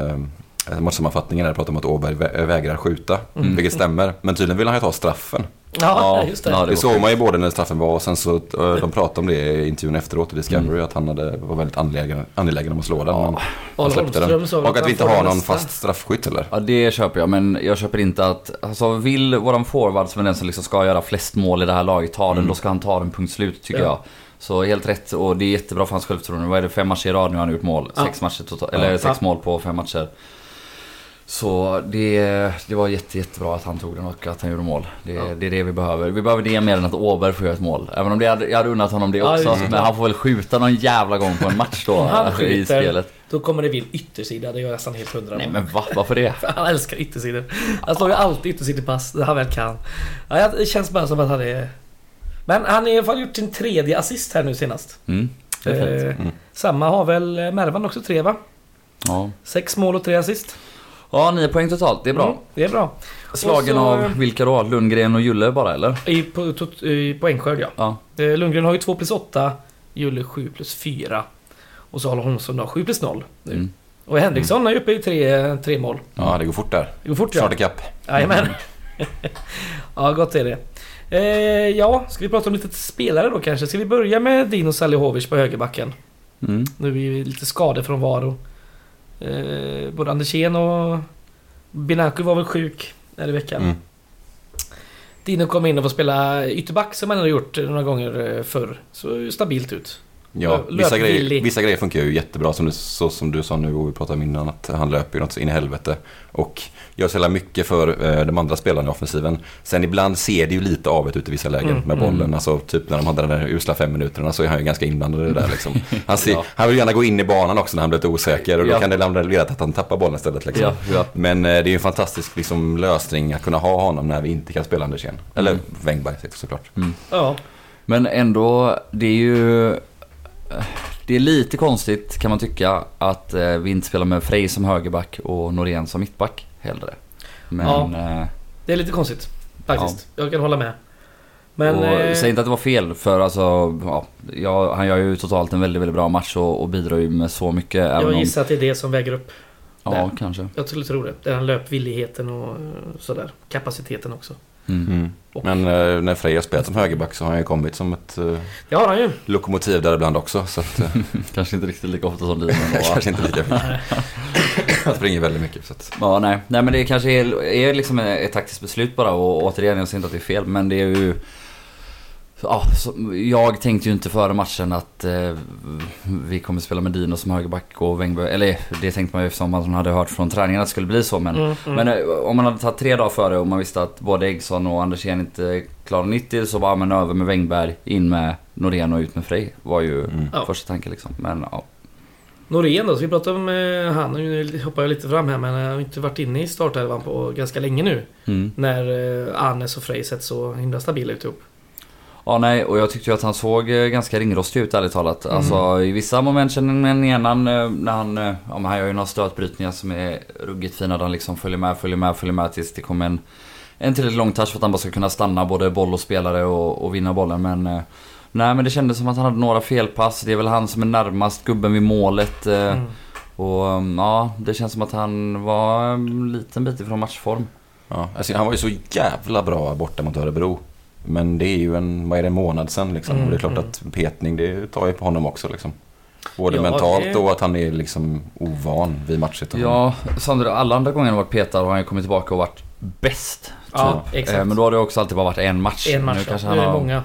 [SPEAKER 4] eh, matchsammanfattningen där du pratade om att Åberg vä- vägrar skjuta.
[SPEAKER 2] Mm.
[SPEAKER 4] Vilket stämmer. Men tydligen vill han ju ta straffen.
[SPEAKER 2] ja,
[SPEAKER 3] Ja,
[SPEAKER 2] just det.
[SPEAKER 3] ja,
[SPEAKER 4] Det
[SPEAKER 3] var
[SPEAKER 4] såg man ju både när straffen var och sen så eh, de pratade om det i intervjun efteråt i Discovery att han hade, var väldigt angelägen, angelägen om att slå den. men han släppte den. Och att vi inte har någon fast straffskytt eller?
[SPEAKER 3] Ja det köper jag men jag köper inte att, alltså vill våran forward som är den som liksom ska göra flest mål i det här laget ta den,
[SPEAKER 4] Mm.
[SPEAKER 3] då ska han ta den punkt slut tycker
[SPEAKER 2] Ja.
[SPEAKER 3] jag. Så helt rätt och det är jättebra för hans självförtroende. Vad är det, fem matcher i rad nu har han gjort mål?
[SPEAKER 2] Ja.
[SPEAKER 3] Sex matcher totalt, eller
[SPEAKER 2] Ja.
[SPEAKER 3] sex mål på fem matcher. Så det, det var jätte, jättebra att han tog den och att han gjorde mål. Det,
[SPEAKER 2] Ja.
[SPEAKER 3] det är det vi behöver. Vi behöver det mer än att Åberg får göra ett mål. Även om det hade, jag hade unnat honom det
[SPEAKER 2] Ja,
[SPEAKER 3] också.
[SPEAKER 2] det.
[SPEAKER 3] men han får väl skjuta någon jävla gång på en match då
[SPEAKER 2] han
[SPEAKER 3] i
[SPEAKER 2] skjuter-
[SPEAKER 3] spelet.
[SPEAKER 2] Då kommer det en yttersida, det är jag nästan helt hundra
[SPEAKER 3] Nej men va? Varför det?
[SPEAKER 2] Han älskar yttersidor. Han slår ju alltid yttersidepass, det han väl kan. Ja, det känns bara som att han är... Men han har i alla fall gjort sin tredje assist här nu senast.
[SPEAKER 3] Mm, det är.
[SPEAKER 2] Eh,
[SPEAKER 4] Mm.
[SPEAKER 2] Samma har väl Mervan också tre va?
[SPEAKER 3] Ja.
[SPEAKER 2] Sex mål och tre assist.
[SPEAKER 3] Ja, nio poäng totalt. Det är bra.
[SPEAKER 2] Mm, det är bra.
[SPEAKER 3] Slagen
[SPEAKER 2] så-
[SPEAKER 3] av vilka då? Lundgren och Julle bara eller?
[SPEAKER 2] I, tot- i poängskörd ja.
[SPEAKER 3] Ja.
[SPEAKER 2] Eh, Lundgren har ju 2 plus 8, Julle 7 plus 4. Och så har Holmström då 7 plus 0 nu.
[SPEAKER 3] Mm.
[SPEAKER 2] Och Henriksson är uppe i tre, tre mål.
[SPEAKER 4] Ja, det går fort där.
[SPEAKER 2] Det går fort ja.
[SPEAKER 4] Snart ikapp.
[SPEAKER 2] Jajamän. ja, gott är det. Eh, ja, ska vi prata om lite spelare då kanske? Ska vi börja med Dino Salihovic på högerbacken?
[SPEAKER 3] Mm.
[SPEAKER 2] Nu är vi lite skador från Varo. Eh, både Andersén och Binaku var väl sjuk här i veckan.
[SPEAKER 4] Mm.
[SPEAKER 2] Dino kom in och får spela ytterback som han hade gjort några gånger eh, förr. Så stabilt ut.
[SPEAKER 4] Ja, vissa grejer, vissa grejer funkar ju jättebra som du, så som du sa nu och vi pratade om innan att han löper ju något så in i helvete. Och gör så jävla mycket för eh, de andra spelarna i offensiven. Sen ibland ser det ju lite av ut i vissa lägen
[SPEAKER 2] Mm,
[SPEAKER 4] med bollen.
[SPEAKER 3] mm.
[SPEAKER 4] Alltså typ när de hade de där usla fem minuterna så är han ju ganska inblandad i det där liksom. Han, ser,
[SPEAKER 3] Ja.
[SPEAKER 4] han vill gärna gå in i banan också när han blir lite osäker och då
[SPEAKER 3] Ja.
[SPEAKER 4] kan det leda till att han tappar bollen istället liksom.
[SPEAKER 3] Ja, ja.
[SPEAKER 4] Men eh, det är ju en fantastisk liksom, lösning att kunna ha honom när vi inte kan spela Andersén. Eller
[SPEAKER 3] Mm.
[SPEAKER 4] Wängberg såklart.
[SPEAKER 2] Ja.
[SPEAKER 3] Men ändå, det är ju... Det är lite konstigt kan man tycka att eh, vi inte spelar med Frej som högerback och Norén som mittback hellre. Men...
[SPEAKER 2] Ja.
[SPEAKER 3] Eh,
[SPEAKER 2] Det är lite konstigt. Faktiskt. Jag kan hålla med. Men...
[SPEAKER 3] och,
[SPEAKER 2] eh,
[SPEAKER 3] Säg inte att det var fel för alltså, ja, ja, han gör ju totalt en väldigt, väldigt bra match och, och bidrar ju med så mycket.
[SPEAKER 2] jag
[SPEAKER 3] om-
[SPEAKER 2] gissar att det är det som väger upp.
[SPEAKER 3] Ja,
[SPEAKER 2] där.
[SPEAKER 3] kanske.
[SPEAKER 2] Jag skulle tro det. Den löpvilligheten och sådär. Kapaciteten också.
[SPEAKER 3] Mm.
[SPEAKER 4] Mm. Men eh, när Frej har spelat som högerback så har han ju kommit som ett eh,
[SPEAKER 2] Det har han ju.
[SPEAKER 4] lokomotiv där ibland också. Så att, eh,
[SPEAKER 3] Kanske inte riktigt lika ofta som va?
[SPEAKER 4] kanske inte lika mycket. Han springer väldigt mycket. Så att,
[SPEAKER 3] Ja, nej. nej men det kanske är, är liksom ett taktiskt beslut bara och återigen, jag säger inte att det är fel men det är ju... Ja, så, jag tänkte ju inte före matchen att eh, vi kommer spela med Dino som högerback och Wängberg, eller det tänkte man ju eftersom man hade hört från träningen att det skulle bli så men
[SPEAKER 2] Mm, mm.
[SPEAKER 3] Men eh, om man hade tagit tre dagar före och man visste att både Eggson och Andersén inte klarade 90 så bara men över med Wängberg, in med Norén och ut med Frej var ju
[SPEAKER 4] Mm.
[SPEAKER 3] Första tanken liksom. Men ja.
[SPEAKER 2] Norén då, så vi pratade om eh, han. Nu hoppar jag lite fram här men han har inte varit inne i startelvan på ganska länge nu.
[SPEAKER 3] Mm.
[SPEAKER 2] När eh, Arnes och Frej sett så himla stabila ut ihop.
[SPEAKER 3] Ja nej och jag tyckte ju att han såg eh, ganska ringrostig ut ärligt talat.
[SPEAKER 2] Mm.
[SPEAKER 3] Alltså i vissa moment känner man igen han eh, när han, eh, ja men han gör ju några stötbrytningar som är ruggigt fina där han liksom följer med, följer med, följer med tills det kommer en en tillräckligt lång touch för att han bara ska kunna stanna både boll och spelare och, och vinna bollen men Nej men det kändes som att han hade några felpass. Det är väl han som är närmast gubben vid målet.
[SPEAKER 2] Mm.
[SPEAKER 3] Och um, ja, det känns som att han var en liten bit ifrån matchform.
[SPEAKER 4] ja, alltså, han var ju så jävla bra borta mot Örebro. Men det är ju en, vad är det, en månad sedan liksom.
[SPEAKER 2] Mm,
[SPEAKER 4] och det är klart
[SPEAKER 2] mm.
[SPEAKER 4] att petning det tar ju på honom också liksom. Både
[SPEAKER 2] Ja,
[SPEAKER 4] mentalt
[SPEAKER 2] det-
[SPEAKER 4] och att han är liksom ovan vid matchsituationen.
[SPEAKER 3] Ja, Sandra, alla andra gånger han varit petad har han ju kommit tillbaka och varit bäst.
[SPEAKER 2] Ja,
[SPEAKER 3] typ.
[SPEAKER 2] exakt.
[SPEAKER 3] Eh, Men då har det också alltid bara varit en match.
[SPEAKER 2] En match
[SPEAKER 3] Nu
[SPEAKER 2] ja.
[SPEAKER 3] kanske
[SPEAKER 2] Nu
[SPEAKER 3] han
[SPEAKER 2] är det
[SPEAKER 3] har
[SPEAKER 2] många.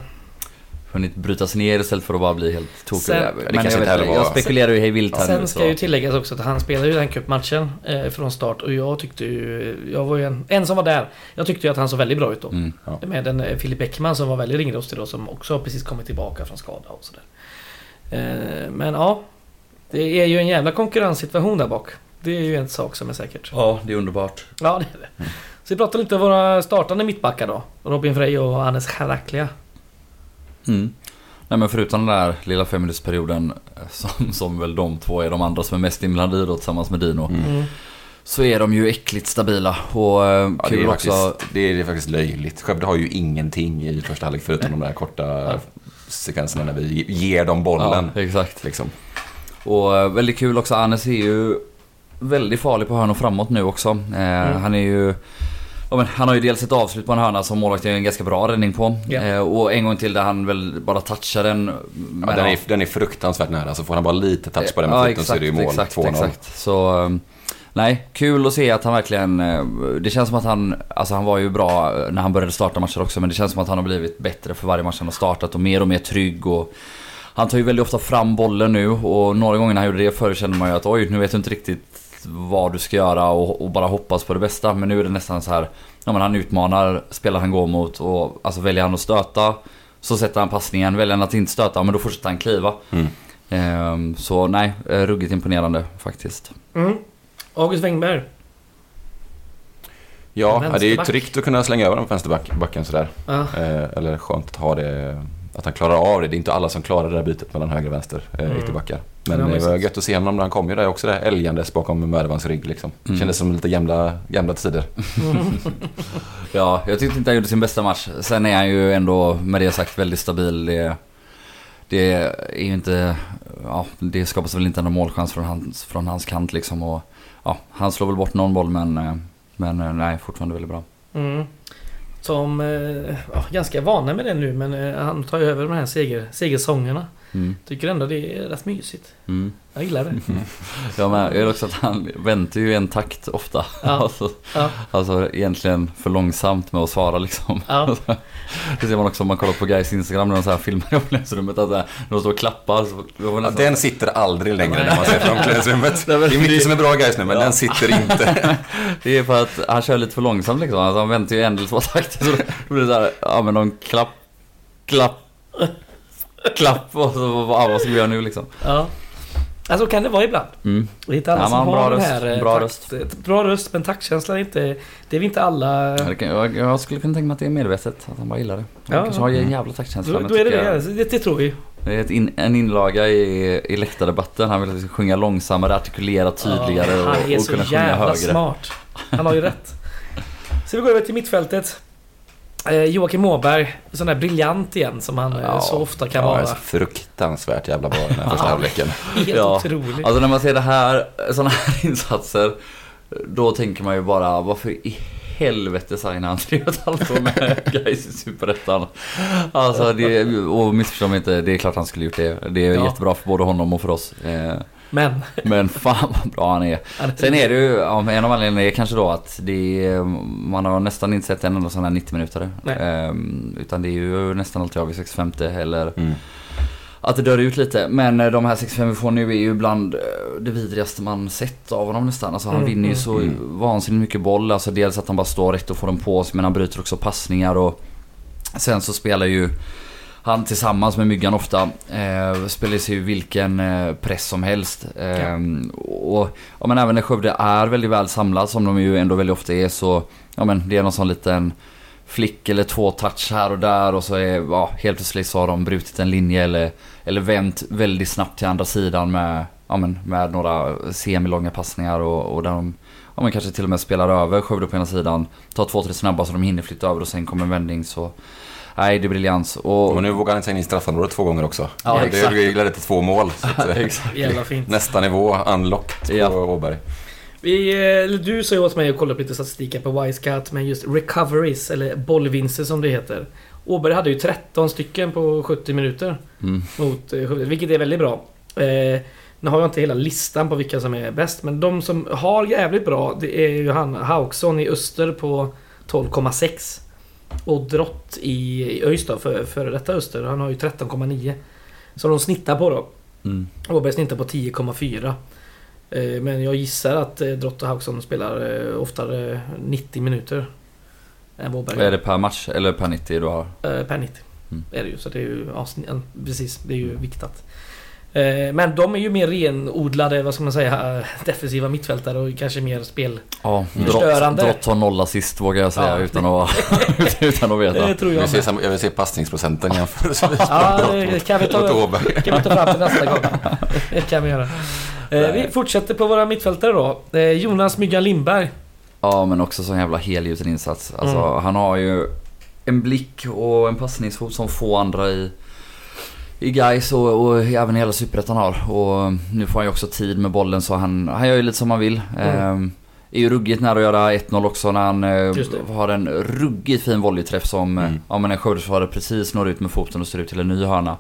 [SPEAKER 3] Hunnit brytas ner istället för att bara bli helt tokig.
[SPEAKER 2] Sen-
[SPEAKER 3] Men
[SPEAKER 2] det
[SPEAKER 4] kanske inte heller var-
[SPEAKER 3] jag spekulerar ju hej vilt här
[SPEAKER 2] Sen
[SPEAKER 3] nu.
[SPEAKER 2] ska
[SPEAKER 3] Så.
[SPEAKER 2] ju tilläggas också att han spelade ju den cupmatchen eh, från start och jag tyckte ju... Jag var ju en, en som var där. Jag tyckte ju att han såg väldigt bra ut då.
[SPEAKER 3] Mm.
[SPEAKER 2] Med en eh, Filip Bäckman som var väldigt ringrostig då som också har precis kommit tillbaka från skada och sådär. Eh, men ja. Det är ju en jävla konkurrenssituation där bak. Det är ju en sak som är säkert.
[SPEAKER 3] Ja, det är underbart.
[SPEAKER 2] Ja, det är det. Så vi pratar lite om våra startande mittbackar då. Robin Frey och Hannes Charaklia.
[SPEAKER 3] Mm. Nej men förutom den där lilla femminutersperioden eh, som, som väl de två är de andra som är mest inblandade i då tillsammans med Dino.
[SPEAKER 4] Mm.
[SPEAKER 2] Mm.
[SPEAKER 3] Så är de ju äckligt stabila och eh,
[SPEAKER 4] Ja, det,
[SPEAKER 3] kul
[SPEAKER 4] är
[SPEAKER 3] också.
[SPEAKER 4] faktiskt, det, är, det faktiskt löjligt. Skövde har ju ingenting i första halvlek förutom de där korta sekvenserna när vi ger dem bollen.
[SPEAKER 3] Ja, exakt.
[SPEAKER 4] Liksom.
[SPEAKER 3] Och eh, väldigt kul också, Anes är ju väldigt farlig på hörnor framåt nu också. Eh, Han är ju... Ja, men han har ju dels ett avslut på en hörna som målvakten gör en ganska bra räddning på.
[SPEAKER 2] Ja.
[SPEAKER 3] Eh, och en gång till där han väl bara touchar den.
[SPEAKER 4] Ja, den, är, den är fruktansvärt nära. Så får han bara lite touch på den med
[SPEAKER 3] Ja,
[SPEAKER 4] foten så är det ju mål.
[SPEAKER 3] exakt,
[SPEAKER 4] 2-0.
[SPEAKER 3] exakt. Så... um, Nej, kul att se att han verkligen... eh, Det känns som att han... Alltså han var ju bra när han började starta matcher också men det känns som att han har blivit bättre för varje match han har startat och mer och mer trygg och... Han tar ju väldigt ofta fram bollen nu och några gånger när han gjorde det förr kände man ju att oj, nu vet du inte riktigt vad du ska göra och, och bara hoppas på det bästa. Men nu är det nästan så här... Ja men han utmanar spelar han går mot och alltså väljer han att stöta så sätter han passningen. Väljer han att inte stöta, men då fortsätter han kliva.
[SPEAKER 4] Mm.
[SPEAKER 3] Ehm, så nej, eh, ruggigt imponerande faktiskt.
[SPEAKER 2] Mm. August Wengberg.
[SPEAKER 4] Ja, det är ju tryggt att kunna slänga över den på vänsterbacken sådär.
[SPEAKER 2] Ja.
[SPEAKER 4] Eh, eller skönt att ha det, att han klarar av det. Det är inte alla som klarar det där bytet mellan höger och vänster eh,
[SPEAKER 2] Mm.
[SPEAKER 4] ytterbackar.
[SPEAKER 2] Ja,
[SPEAKER 4] Men
[SPEAKER 2] men
[SPEAKER 4] det var gött att se honom när han kom ju där också där älgandes bakom Mödervans rygg liksom.
[SPEAKER 3] Mm.
[SPEAKER 4] Kändes som lite gamla, gamla tider.
[SPEAKER 3] Ja, jag tyckte inte han gjorde sin bästa match. Sen är han ju ändå, med det sagt, väldigt stabil. Det, det är ju inte... Ja, det skapas väl inte en målchans från hans, från hans kant liksom. Och, ja, han slår väl bort någon boll men, eh, men eh, nej, fortfarande väldigt bra.
[SPEAKER 2] Mm. Som, eh, ja, ganska vana med det nu men eh, han tar ju över de här seger, segersångerna.
[SPEAKER 3] Mm.
[SPEAKER 2] Tycker ändå det är rätt mysigt.
[SPEAKER 3] Mm.
[SPEAKER 2] Jag gillar det.
[SPEAKER 3] Jag med. Jag gillar också att han väntar ju i en takt ofta.
[SPEAKER 2] Ja.
[SPEAKER 3] Alltså,
[SPEAKER 2] Ja.
[SPEAKER 3] alltså egentligen för långsamt med att svara liksom.
[SPEAKER 2] Ja.
[SPEAKER 3] Det ser man också om man kollar på guys Instagram när de så här filmar i omklädningsrummet. Att här, när de står och klappar. Så,
[SPEAKER 4] Ja, den sitter aldrig längre när man ser från omklädningsrummet. Det är mycket som är bra guys nu, men
[SPEAKER 3] Ja.
[SPEAKER 4] den sitter inte.
[SPEAKER 3] Det är för att han kör lite för långsamt liksom. Alltså, han väntar ju en eller två takter. Så då blir det så här, ja men de klapp, klapp, klapp. Och så, ja, vad ska vi göra nu liksom?
[SPEAKER 2] ja. Alltså kan det vara ibland.
[SPEAKER 3] Mm.
[SPEAKER 2] Det är inte alla
[SPEAKER 3] Ja,
[SPEAKER 2] som har
[SPEAKER 3] bra
[SPEAKER 2] den
[SPEAKER 3] röst,
[SPEAKER 2] här... eh,
[SPEAKER 3] bra
[SPEAKER 2] takt, Bra röst, men taktkänsla är inte... Det är vi inte alla...
[SPEAKER 3] Ja, det kan, jag, jag skulle kunna tänka mig att det är medvetet. Att han bara gillar det. Han
[SPEAKER 2] Ja,
[SPEAKER 3] kanske har en jävla taktkänsla.
[SPEAKER 2] Då, då är det
[SPEAKER 3] jag-
[SPEAKER 2] det. Det, tror vi.
[SPEAKER 3] Det är in, en inlaga i, i läktardebatten. Han vill att vi ska sjunga långsammare, artikulera tydligare
[SPEAKER 2] Ja,
[SPEAKER 3] och,
[SPEAKER 2] Han är
[SPEAKER 3] och
[SPEAKER 2] så
[SPEAKER 3] kunna sjunga
[SPEAKER 2] jävla
[SPEAKER 3] högre.
[SPEAKER 2] smart. Han har ju rätt. Så vi går över till mittfältet. Eh, Joakim Åberg, sån där briljant igen som han eh,
[SPEAKER 4] Ja.
[SPEAKER 2] så ofta kan
[SPEAKER 4] Ja,
[SPEAKER 2] vara.
[SPEAKER 4] fruktansvärt jävla bra den här första halvleken.
[SPEAKER 2] Helt
[SPEAKER 3] Ja.
[SPEAKER 2] otroligt.
[SPEAKER 3] Alltså när man ser det här, sådana här insatser. Då tänker man ju bara, varför i helvete signar han tre och ett halvt år med Gais i Superettan? Alltså det, och missförstå mig inte, det är klart han skulle gjort det. Det är
[SPEAKER 2] Ja.
[SPEAKER 3] jättebra för både honom och för oss.
[SPEAKER 2] Men...
[SPEAKER 3] Men fan vad bra han är. Sen är det ju, ja, en av anledningarna är kanske då att det är, man har nästan inte sett en enda sån här 90 minuter.
[SPEAKER 2] Nej.
[SPEAKER 3] Ehm, utan det är ju nästan alltid av i 65 eller
[SPEAKER 4] Mm.
[SPEAKER 3] att det dör ut lite. Men eh, de här 65 vi får nu är ju bland eh, det vidrigaste man sett av honom nästan. Alltså han
[SPEAKER 2] Mm,
[SPEAKER 3] vinner ju så
[SPEAKER 4] Mm.
[SPEAKER 3] vansinnigt mycket boll. Alltså dels att han bara står rätt och får den på sig men han bryter också passningar och sen så spelar ju han tillsammans med Myggan ofta eh, spelar sig ju vilken eh, press som helst. Eh, Och ja, men även när Skövde är väldigt väl samlad som de ju ändå väldigt ofta är så ja, men det är någon sån liten flick eller två touch här och där och så är ja, helt plötsligt så har de brutit en linje eller, eller vänt väldigt snabbt till andra sidan med, ja, men, med några semilånga passningar och, och där de ja, men kanske till och med spelar över Skövde på ena sidan. Tar två, tre snabba så de hinner flytta över och sen kommer en vändning så Nej, det är briljans. Och,
[SPEAKER 4] Och nu vågar han sig in i straffområdet två gånger också.
[SPEAKER 3] Ja,
[SPEAKER 4] det
[SPEAKER 3] exakt.
[SPEAKER 4] det ledde till två mål. Så att, eh.
[SPEAKER 2] Jävla fint.
[SPEAKER 4] nästa nivå unlocked på
[SPEAKER 3] Ja.
[SPEAKER 4] Åberg.
[SPEAKER 2] Vi, eh, du sa ju åt mig att kolla upp lite statistik här på Wisecat med just recoveries, eller bollvinster som det heter. Åberg hade ju 13 stycken på 70 minuter
[SPEAKER 3] Mm.
[SPEAKER 2] mot eh, vilket är väldigt bra. Eh, nu har jag inte hela listan på vilka som är bäst, men de som har jävligt bra, det är ju han Hauksson i Öster på 12,6. Och Drott i, i ÖIS då, för, före detta Öster, han har ju 13,9. Så de snittar på då.
[SPEAKER 3] Mm.
[SPEAKER 2] Åberg snittar på 10,4. Eh, Men jag gissar att eh, Drott och Hauksson spelar eh, oftare 90 minuter. Än Åberg.
[SPEAKER 3] Är det per match eller per 90 du har?
[SPEAKER 2] Per 90.
[SPEAKER 3] Mm.
[SPEAKER 2] Är det ju. Så det är ju... Ja, precis. Det är ju viktat. Eh, Men de är ju mer renodlade, vad ska man säga, defensiva mittfältare och kanske mer spel...
[SPEAKER 3] Ja,
[SPEAKER 2] Förstörande.
[SPEAKER 3] Drott, har noll assist vågar jag säga
[SPEAKER 2] Ja.
[SPEAKER 3] utan, att, utan att veta.
[SPEAKER 2] Det tror
[SPEAKER 4] Jag
[SPEAKER 2] jag
[SPEAKER 4] vill se, jag vill se passningsprocenten jämförelsevis
[SPEAKER 2] Ja, det kan vi ta- kan vi ta fram till nästa gång. Det kan vi göra. Eh, Vi fortsätter på våra mittfältare då. Eh, Jonas Myggan Lindberg.
[SPEAKER 3] Ja men också sån jävla helgjuten insats. Alltså
[SPEAKER 2] Mm.
[SPEAKER 3] han har ju en blick och en passningsfot som få andra i i Gais och, och även hela Superettan har. Och nu får han ju också tid med bollen så han, han gör ju lite som han vill.
[SPEAKER 2] Mm.
[SPEAKER 3] Ehm, är ju ruggigt nära att göra 1-0 också när han eh, har en ruggigt fin volleyträff som
[SPEAKER 4] Mm.
[SPEAKER 3] mm. ja, men en Skövdeförsvarare precis når ut med foten och står ut till en ny hörna.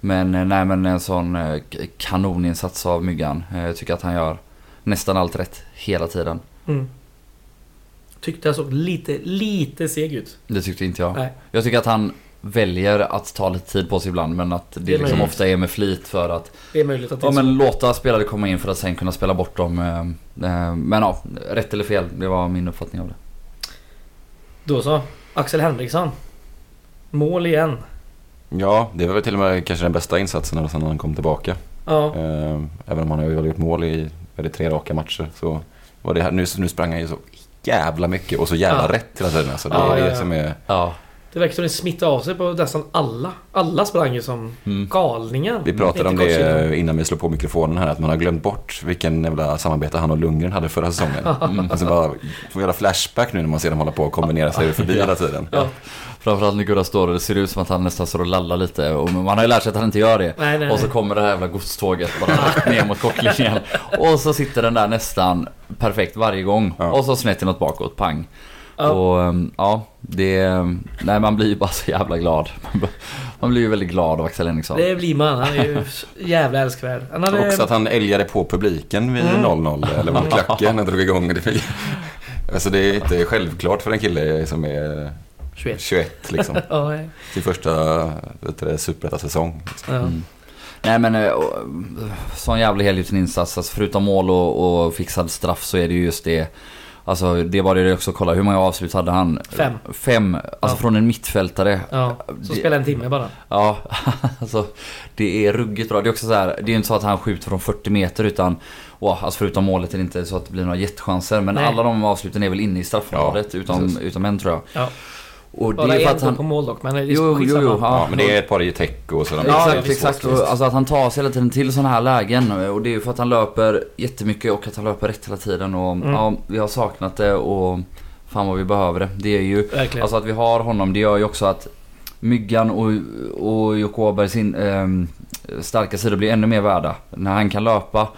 [SPEAKER 3] Men eh, nej men en sån eh, kanoninsats av Myggan. Eh, Jag tycker att han gör nästan allt rätt hela tiden.
[SPEAKER 2] Mm. Tyckte jag såg lite, lite seg ut.
[SPEAKER 3] Det tyckte inte jag.
[SPEAKER 2] Nej.
[SPEAKER 3] Jag tycker att han väljer att ta lite tid på sig ibland men att det,
[SPEAKER 2] Det är
[SPEAKER 3] liksom
[SPEAKER 2] möjligt.
[SPEAKER 3] ofta är med flit för att
[SPEAKER 2] Det är möjligt att det
[SPEAKER 3] ja, men låta spelare komma in för att sen kunna spela bort dem. eh, eh, Men ja, rätt eller fel, det var min uppfattning av det.
[SPEAKER 2] Då så. Axel Henriksson. Mål igen.
[SPEAKER 4] Ja, det var väl till och med kanske den bästa insatsen sen han kom tillbaka.
[SPEAKER 2] Ja.
[SPEAKER 4] Eh, Även om han har gjort mål i är det tre raka matcher så var det här, nu, nu sprang han ju så jävla mycket och så jävla
[SPEAKER 2] Ja.
[SPEAKER 4] rätt hela tiden. Alltså, det
[SPEAKER 2] Ja,
[SPEAKER 4] är
[SPEAKER 2] ja,
[SPEAKER 4] det
[SPEAKER 2] ja.
[SPEAKER 4] som är...
[SPEAKER 2] Det verkar som det smittade av sig på nästan alla. Alla sprang ju som
[SPEAKER 3] Mm.
[SPEAKER 2] galningar.
[SPEAKER 4] Vi pratade om det innan vi slog på mikrofonen här, att man har glömt bort vilken jävla samarbete han och Lundgren hade förra säsongen.
[SPEAKER 3] Mm.
[SPEAKER 4] Alltså bara, får göra flashback nu när man ser dem hålla på och kombinera sig förbi hela tiden.
[SPEAKER 2] Ja.
[SPEAKER 3] Framförallt när Gurra står och det ser ut som att han nästan står och lallar lite. Och man har ju lärt sig att han inte gör det.
[SPEAKER 2] Nej, nej,
[SPEAKER 3] Och så
[SPEAKER 2] nej.
[SPEAKER 3] kommer det här jävla godståget bara ner mot kocklinjen. Och så sitter den där nästan perfekt varje gång.
[SPEAKER 4] Ja.
[SPEAKER 3] Och så snett inåt bakåt, pang.
[SPEAKER 2] Ja.
[SPEAKER 3] Och ehm, ja, det... Nej man blir ju bara så jävla glad. Man blir- ju väldigt glad av Axel Henriksson.
[SPEAKER 2] Det blir man. Han är ju jävla älskvärd. Han hade...
[SPEAKER 4] Också att han älgade på publiken vid
[SPEAKER 2] Mm.
[SPEAKER 4] 0-0 eller var det klacken när drog igång. Det alltså det är inte självklart för en kille som är
[SPEAKER 2] 21.
[SPEAKER 4] 21 liksom.
[SPEAKER 2] Ja, nej.
[SPEAKER 4] Sin första superettasäsong.
[SPEAKER 2] ja.
[SPEAKER 3] Mm. Nej men eh, sån jävla helgjuten insats. Alltså, förutom mål och, och fixad straff så är det ju just det. Alltså det var det också kolla. Hur många avslut hade han?
[SPEAKER 2] Fem.
[SPEAKER 3] Fem. Alltså
[SPEAKER 2] Ja.
[SPEAKER 3] från en mittfältare.
[SPEAKER 2] ja. Så
[SPEAKER 3] Det-
[SPEAKER 2] spela en timme bara.
[SPEAKER 3] Ja, alltså det är ruggigt bra. Det är också så här, det är inte så att han skjuter från 40 meter utan Wow, alltså förutom målet är det inte så att det blir några jättechanser men
[SPEAKER 2] Nej.
[SPEAKER 3] alla de avsluten är väl inne i straffområdet
[SPEAKER 4] Ja,
[SPEAKER 3] utom,
[SPEAKER 4] precis.
[SPEAKER 3] utom en tror jag.
[SPEAKER 2] Ja.
[SPEAKER 3] Och det
[SPEAKER 2] Bara
[SPEAKER 3] är för att
[SPEAKER 2] han... på mål dock, men det är
[SPEAKER 3] Jo, jo,
[SPEAKER 2] skitsamma.
[SPEAKER 3] jo,
[SPEAKER 4] Ja, men det är ett par i täck och sådär.
[SPEAKER 2] Ja,
[SPEAKER 3] exakt, exakt. Och, alltså att han tar sig hela tiden till sådana här lägen. Och det är ju för att han löper jättemycket och att han löper rätt hela tiden. Och
[SPEAKER 2] Mm.
[SPEAKER 3] ja, vi har saknat det och fan vad vi behöver det. Det är ju,
[SPEAKER 2] Verkligen.
[SPEAKER 3] alltså att vi har honom, det gör ju också att Myggan och, och Jocke Åbergs ehm, starka sidor blir ännu mer värda. När han kan löpa,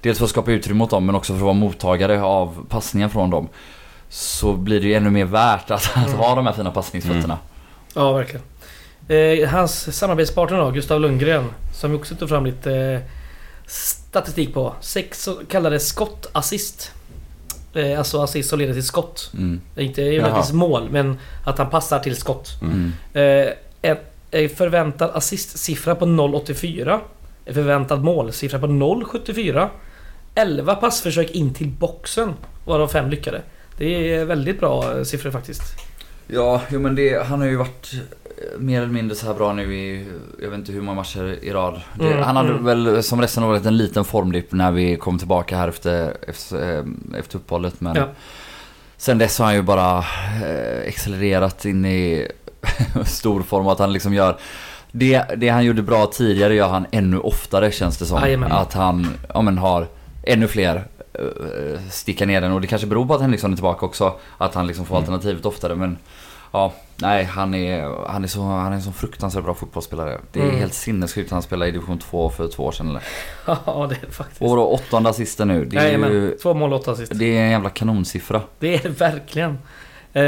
[SPEAKER 3] dels för att skapa utrymme åt dem men också för att vara mottagare av passningar från dem. Så blir det ju ännu mer värt att, att
[SPEAKER 2] Mm.
[SPEAKER 3] ha de här fina passningsfötterna.
[SPEAKER 2] Ja, verkligen. Eh, hans samarbetspartner då, Gustav Lundgren, som vi också tog fram lite eh, statistik på. Sex så kallade skottassist. Eh, alltså assist som leder till skott.
[SPEAKER 3] Mm.
[SPEAKER 2] Inte nödvändigtvis mål, men att han passar till skott.
[SPEAKER 3] Mm.
[SPEAKER 2] Eh, en, en förväntad assistsiffra på 0,84. En förväntad målsiffra på 0,74. 11 passförsök in till boxen, varav fem lyckade. Det är väldigt bra eh, siffror faktiskt.
[SPEAKER 3] Ja, jo men det, han har ju varit eh, mer eller mindre så här bra nu i, jag vet inte hur många matcher i rad. Det,
[SPEAKER 2] Mm,
[SPEAKER 3] han hade
[SPEAKER 2] mm.
[SPEAKER 3] väl som resten av året en liten formdipp när vi kom tillbaka här efter, efter, eh, efter uppehållet. Men
[SPEAKER 2] Ja.
[SPEAKER 3] sen dess har han ju bara eh, accelererat in i stor form att han liksom gör det, det han gjorde bra tidigare gör han ännu oftare känns det som.
[SPEAKER 2] Jajamän.
[SPEAKER 3] Att han ja, men har ännu fler sticka ner den och det kanske beror på att Henriksson är tillbaka också. Att han liksom får alternativet oftare men Ja, nej han är, han är, så, han är en så fruktansvärt bra fotbollsspelare. Det är
[SPEAKER 2] Mm.
[SPEAKER 3] helt sinnessjukt att han spelade i division 2 för två år sedan eller?
[SPEAKER 2] Ja, det är faktiskt.
[SPEAKER 3] Och då åttonde assisten nu. Det är
[SPEAKER 2] Jajamän,
[SPEAKER 3] ju
[SPEAKER 2] två mål åtta assist.
[SPEAKER 3] det är en jävla kanonsiffra.
[SPEAKER 2] Det är det verkligen. Eh,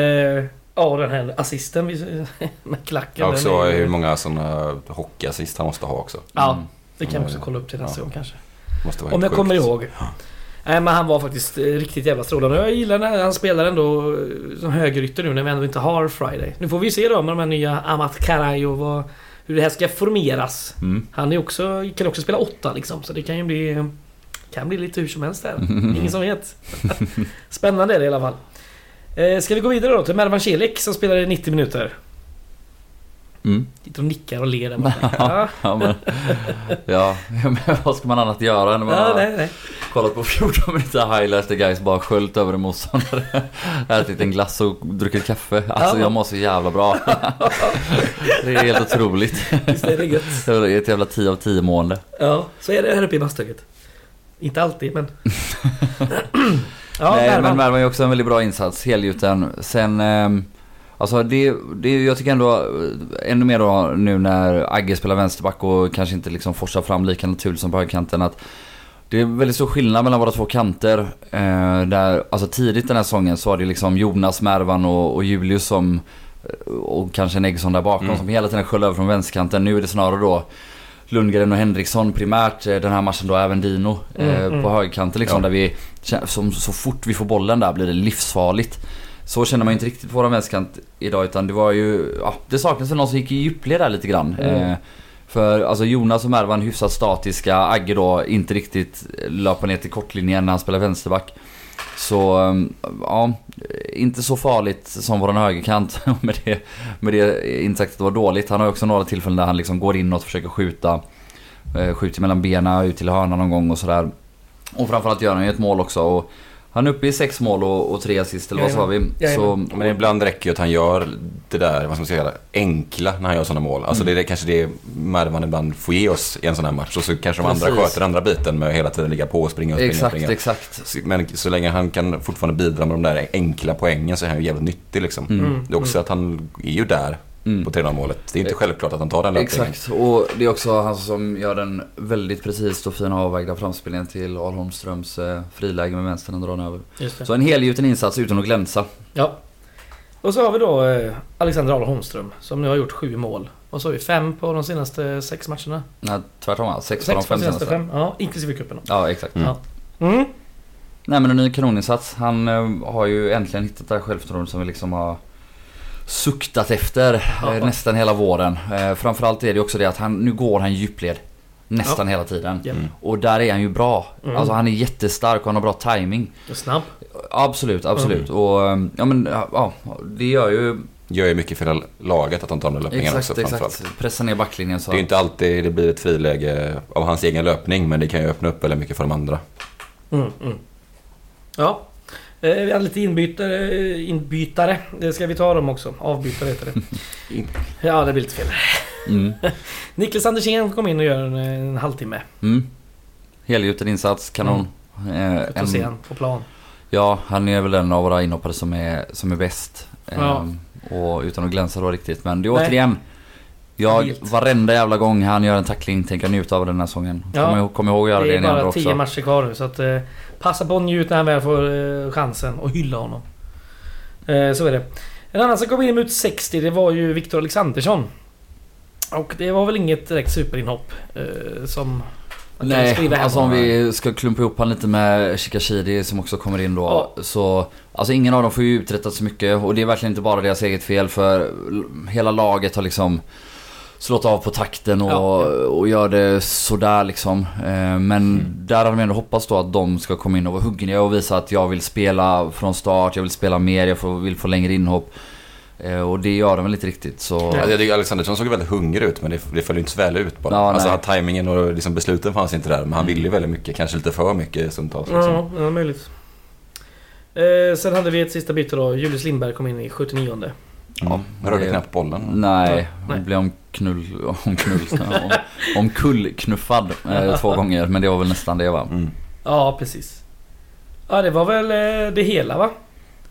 [SPEAKER 2] ja, den här assisten med klacken.
[SPEAKER 4] Ja, också
[SPEAKER 2] är
[SPEAKER 4] hur många sådana hockeyassist han måste ha också.
[SPEAKER 2] Ja,
[SPEAKER 3] Mm.
[SPEAKER 2] det kan vi också kolla upp till nästa
[SPEAKER 4] Ja.
[SPEAKER 2] gång kanske.
[SPEAKER 4] Måste vara
[SPEAKER 2] Om jag
[SPEAKER 4] helt
[SPEAKER 2] kommer
[SPEAKER 4] sjukt.
[SPEAKER 2] ihåg. Nej men han var faktiskt eh, riktigt jävla strålande. Jag gillar när han spelar ändå eh, som högerytter nu när vi ändå inte har Friday. Nu får vi se då med de här nya Amat Karajo vad, hur det här ska formeras.
[SPEAKER 3] Mm.
[SPEAKER 2] Han är också, kan också spela åtta liksom så det kan ju bli... Kan bli lite hur som helst där. Ingen som vet. Spännande är det i alla fall. Eh, ska vi gå vidare då till Mervan Celik som spelar i 90 minuter.
[SPEAKER 3] Mm.
[SPEAKER 2] Sitter och nickar och ler där borta. ja.
[SPEAKER 3] Ja, men, ja, men vad ska man annat göra när man
[SPEAKER 2] ja,
[SPEAKER 3] har
[SPEAKER 2] nej, nej.
[SPEAKER 3] kollat på 14 minuter highlights där guys bara sköljt över en motståndare. Ätit en glass och druckit kaffe. Alltså
[SPEAKER 2] Ja.
[SPEAKER 3] jag mår så jävla bra. Det är helt otroligt.
[SPEAKER 2] Visst är det gött.
[SPEAKER 3] Det är ett jävla 10 av 10 mående.
[SPEAKER 2] Ja, så är det här uppe i Masthugget. Inte alltid, men... ja,
[SPEAKER 3] Nej
[SPEAKER 2] Mervan.
[SPEAKER 3] men Mervan är också en väldigt bra insats, helgjuten. Sen, ehm, alltså det, det, jag tycker ändå eh, ännu mer då nu när Agge spelar vänsterback och kanske inte liksom forsar fram lika naturligt som på högerkanten att det är väldigt stor skillnad mellan våra två kanter. Eh, där, alltså tidigt den här säsongen så var det liksom Jonas, Mervan och, och Julius som eh, och kanske en Eggsson där bakom
[SPEAKER 4] Mm.
[SPEAKER 3] som hela tiden sköljde över från vänsterkanten. Nu är det snarare då Lundgren och Henriksson primärt. eh, Den här matchen då även Dino eh,
[SPEAKER 2] Mm, mm.
[SPEAKER 3] på högerkanten liksom.
[SPEAKER 4] Ja.
[SPEAKER 3] Där vi, som, så fort vi får bollen där blir det livsfarligt. Så känner man ju inte riktigt på vår vänsterkant idag utan det var ju, ja, det saknades väl någon som gick i djupled där lite grann.
[SPEAKER 2] Mm.
[SPEAKER 3] Eh, för alltså Jonas och Mervan hyfsat statiska, Agge då inte riktigt löper ner till kortlinjen när han spelar vänsterback. Så um, ja, inte så farligt som våran högerkant med det, med det inte sagt att det var dåligt. Han har ju också några tillfällen där han liksom går inåt och försöker skjuta. Eh, skjuter mellan benen ut till hörnan någon gång och sådär. Och framförallt gör han ju ett mål också. Och han är uppe i sex mål och, och tre assist eller vad sa vi? Så,
[SPEAKER 4] Men ibland räcker det att han gör det där, vad ska man säga, enkla när han gör sådana mål. Alltså
[SPEAKER 3] Mm.
[SPEAKER 4] det är kanske det Mervan ibland får ge oss i en sån här match. Och så kanske de andra
[SPEAKER 3] Precis.
[SPEAKER 4] sköter andra biten med att hela tiden ligga på och springa och springa.
[SPEAKER 3] exakt,
[SPEAKER 4] springa.
[SPEAKER 3] exakt.
[SPEAKER 4] Men så länge han kan fortfarande bidra med de där enkla poängen så är han ju jävligt nyttig liksom.
[SPEAKER 3] Mm.
[SPEAKER 4] Det är också att han är ju där
[SPEAKER 3] Mm.
[SPEAKER 4] på 3 målet. Det är inte
[SPEAKER 3] Ex-
[SPEAKER 4] självklart att han tar den löpningen.
[SPEAKER 3] Exakt, och det är också han som gör den väldigt precis och fina avvägda framspelningen till Al Holmströms eh, friläge med vänstern och drar den över. Så en helgjuten insats utan att glänsa.
[SPEAKER 2] Ja. Och så har vi då eh, Alexander Ahl Holmström som nu har gjort sju mål. Och så har vi fem på de senaste sex matcherna.
[SPEAKER 3] Nej, tvärtom va? Sex,
[SPEAKER 2] Sex på
[SPEAKER 3] de fem
[SPEAKER 2] senaste
[SPEAKER 3] senaste.
[SPEAKER 2] fem. Ja, inklusive cupen.
[SPEAKER 3] Ja, exakt.
[SPEAKER 4] Mm.
[SPEAKER 2] Ja. Mm.
[SPEAKER 3] Nej men en ny kanoninsats. Han eh, har ju äntligen hittat det här självförtroendet som vi liksom har suktat efter
[SPEAKER 2] Ja.
[SPEAKER 3] eh, nästan hela våren. Eh, framförallt är det också det att han, nu går han djupled. Nästan hela tiden.
[SPEAKER 2] Ja.
[SPEAKER 4] Mm.
[SPEAKER 3] Och där är han ju bra.
[SPEAKER 2] Mm.
[SPEAKER 3] Alltså han är jättestark och han har bra timing.
[SPEAKER 2] Och snabb.
[SPEAKER 3] Absolut, absolut.
[SPEAKER 2] Mm.
[SPEAKER 3] Och eh, ja men ja, ja, det gör ju...
[SPEAKER 4] Gör ju mycket för hela laget att de tar de där löpningarna
[SPEAKER 3] Exakt,
[SPEAKER 4] också framförallt.
[SPEAKER 3] exakt. Pressa ner backlinjen så...
[SPEAKER 4] Det är ju inte alltid det blir ett friläge av hans egen löpning men det kan ju öppna upp väldigt mycket för de andra.
[SPEAKER 2] Mm, mm. Ja. Eh, vi hade lite inbytare, eh, inbytare. Det ska vi ta dem också. Avbytare heter det. Ja, det blir lite fel.
[SPEAKER 3] Mm.
[SPEAKER 2] Niklas Andersén kom in och gör en, en halvtimme.
[SPEAKER 3] Mm. Helgjuten insats, kanon. Eh,
[SPEAKER 2] Ut och se han på plan.
[SPEAKER 3] Ja, han är väl en av våra inhoppare som är, som är bäst.
[SPEAKER 2] Ja.
[SPEAKER 3] Ehm, och utan att glänsa då riktigt. Men det är
[SPEAKER 2] Nej.
[SPEAKER 3] återigen. Jag, varenda jävla gång han gör en tackling tänker jag njuta av den här säsongen.
[SPEAKER 2] Ja.
[SPEAKER 3] Kom, ihåg, kom ihåg att göra det,
[SPEAKER 2] Det
[SPEAKER 3] i
[SPEAKER 2] är
[SPEAKER 3] den andra
[SPEAKER 2] bara
[SPEAKER 3] också.
[SPEAKER 2] 10 matcher kvar nu så att eh, passa på att njuta när han väl får eh, chansen och hylla honom. Eh, så är det. En annan som kom in mot 60 det var ju Viktor Alexandersson. Och det var väl inget direkt superinhopp eh, som...
[SPEAKER 3] Nej, alltså om vi ska klumpa ihop han lite med Shikashidi som också kommer in då.
[SPEAKER 2] Ja.
[SPEAKER 3] Så, alltså ingen av dem får ju uträttat så mycket och det är verkligen inte bara deras eget fel för hela laget har liksom slått av på takten och,
[SPEAKER 2] Ja,
[SPEAKER 3] och gör det sådär liksom. Eh, Men där hade vi ändå hoppats då att de ska komma in och vara huggliga och visa att jag vill spela från start, jag vill spela mer, jag får, vill få längre inhopp. Eh, Och det gör de väl inte riktigt så...
[SPEAKER 4] Jag tycker Alexandersson såg väldigt hungrig ut men det, det föll inte så väl ut bara.
[SPEAKER 3] Ja,
[SPEAKER 4] alltså tajmingen och liksom besluten fanns inte där men han ville ju väldigt mycket, kanske lite för mycket stundtals. Liksom.
[SPEAKER 2] Ja, ja, möjligt. Eh, sen hade vi ett sista byte då. Julius Lindberg kom in i 79
[SPEAKER 4] Ja, rörde
[SPEAKER 3] det-
[SPEAKER 4] knappt bollen.
[SPEAKER 3] Nej,
[SPEAKER 2] Nej.
[SPEAKER 3] han blev omknull... Omknull... om, omkullknuffad eh, två gånger men det var väl nästan det va?
[SPEAKER 4] Mm.
[SPEAKER 2] Ja, precis. Ja, det var väl eh, det hela va? Är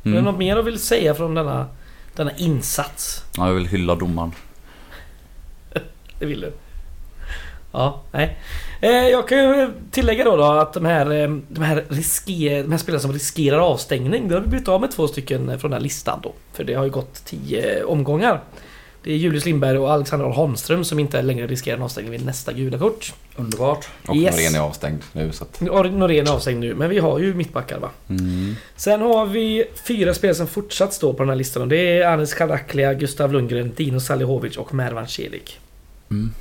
[SPEAKER 2] det
[SPEAKER 3] Mm.
[SPEAKER 2] något mer du vill säga från denna, denna insats?
[SPEAKER 3] Ja, jag vill hylla domaren.
[SPEAKER 2] Det vill du? Ja, nej. Eh, jag kan ju tillägga då, då att de här, eh, de, här risker, de här spelarna som riskerar avstängning, då har vi blivit av med två stycken från den här listan då. För det har ju gått tio omgångar. Det är Julius Lindberg och Alexander Holmström som inte längre riskerar en avstängning vid nästa gula kort.
[SPEAKER 3] Underbart.
[SPEAKER 4] Och
[SPEAKER 2] Yes.
[SPEAKER 4] Norén är avstängd nu så att...
[SPEAKER 2] Norén är avstängd nu, men vi har ju mittbackar va?
[SPEAKER 3] Mm.
[SPEAKER 2] Sen har vi fyra spelare som fortsatt står på den här listan och det är Anis Karaklia, Gustav Lundgren, Dino Salihovic och Mervan Celik.
[SPEAKER 3] Mm.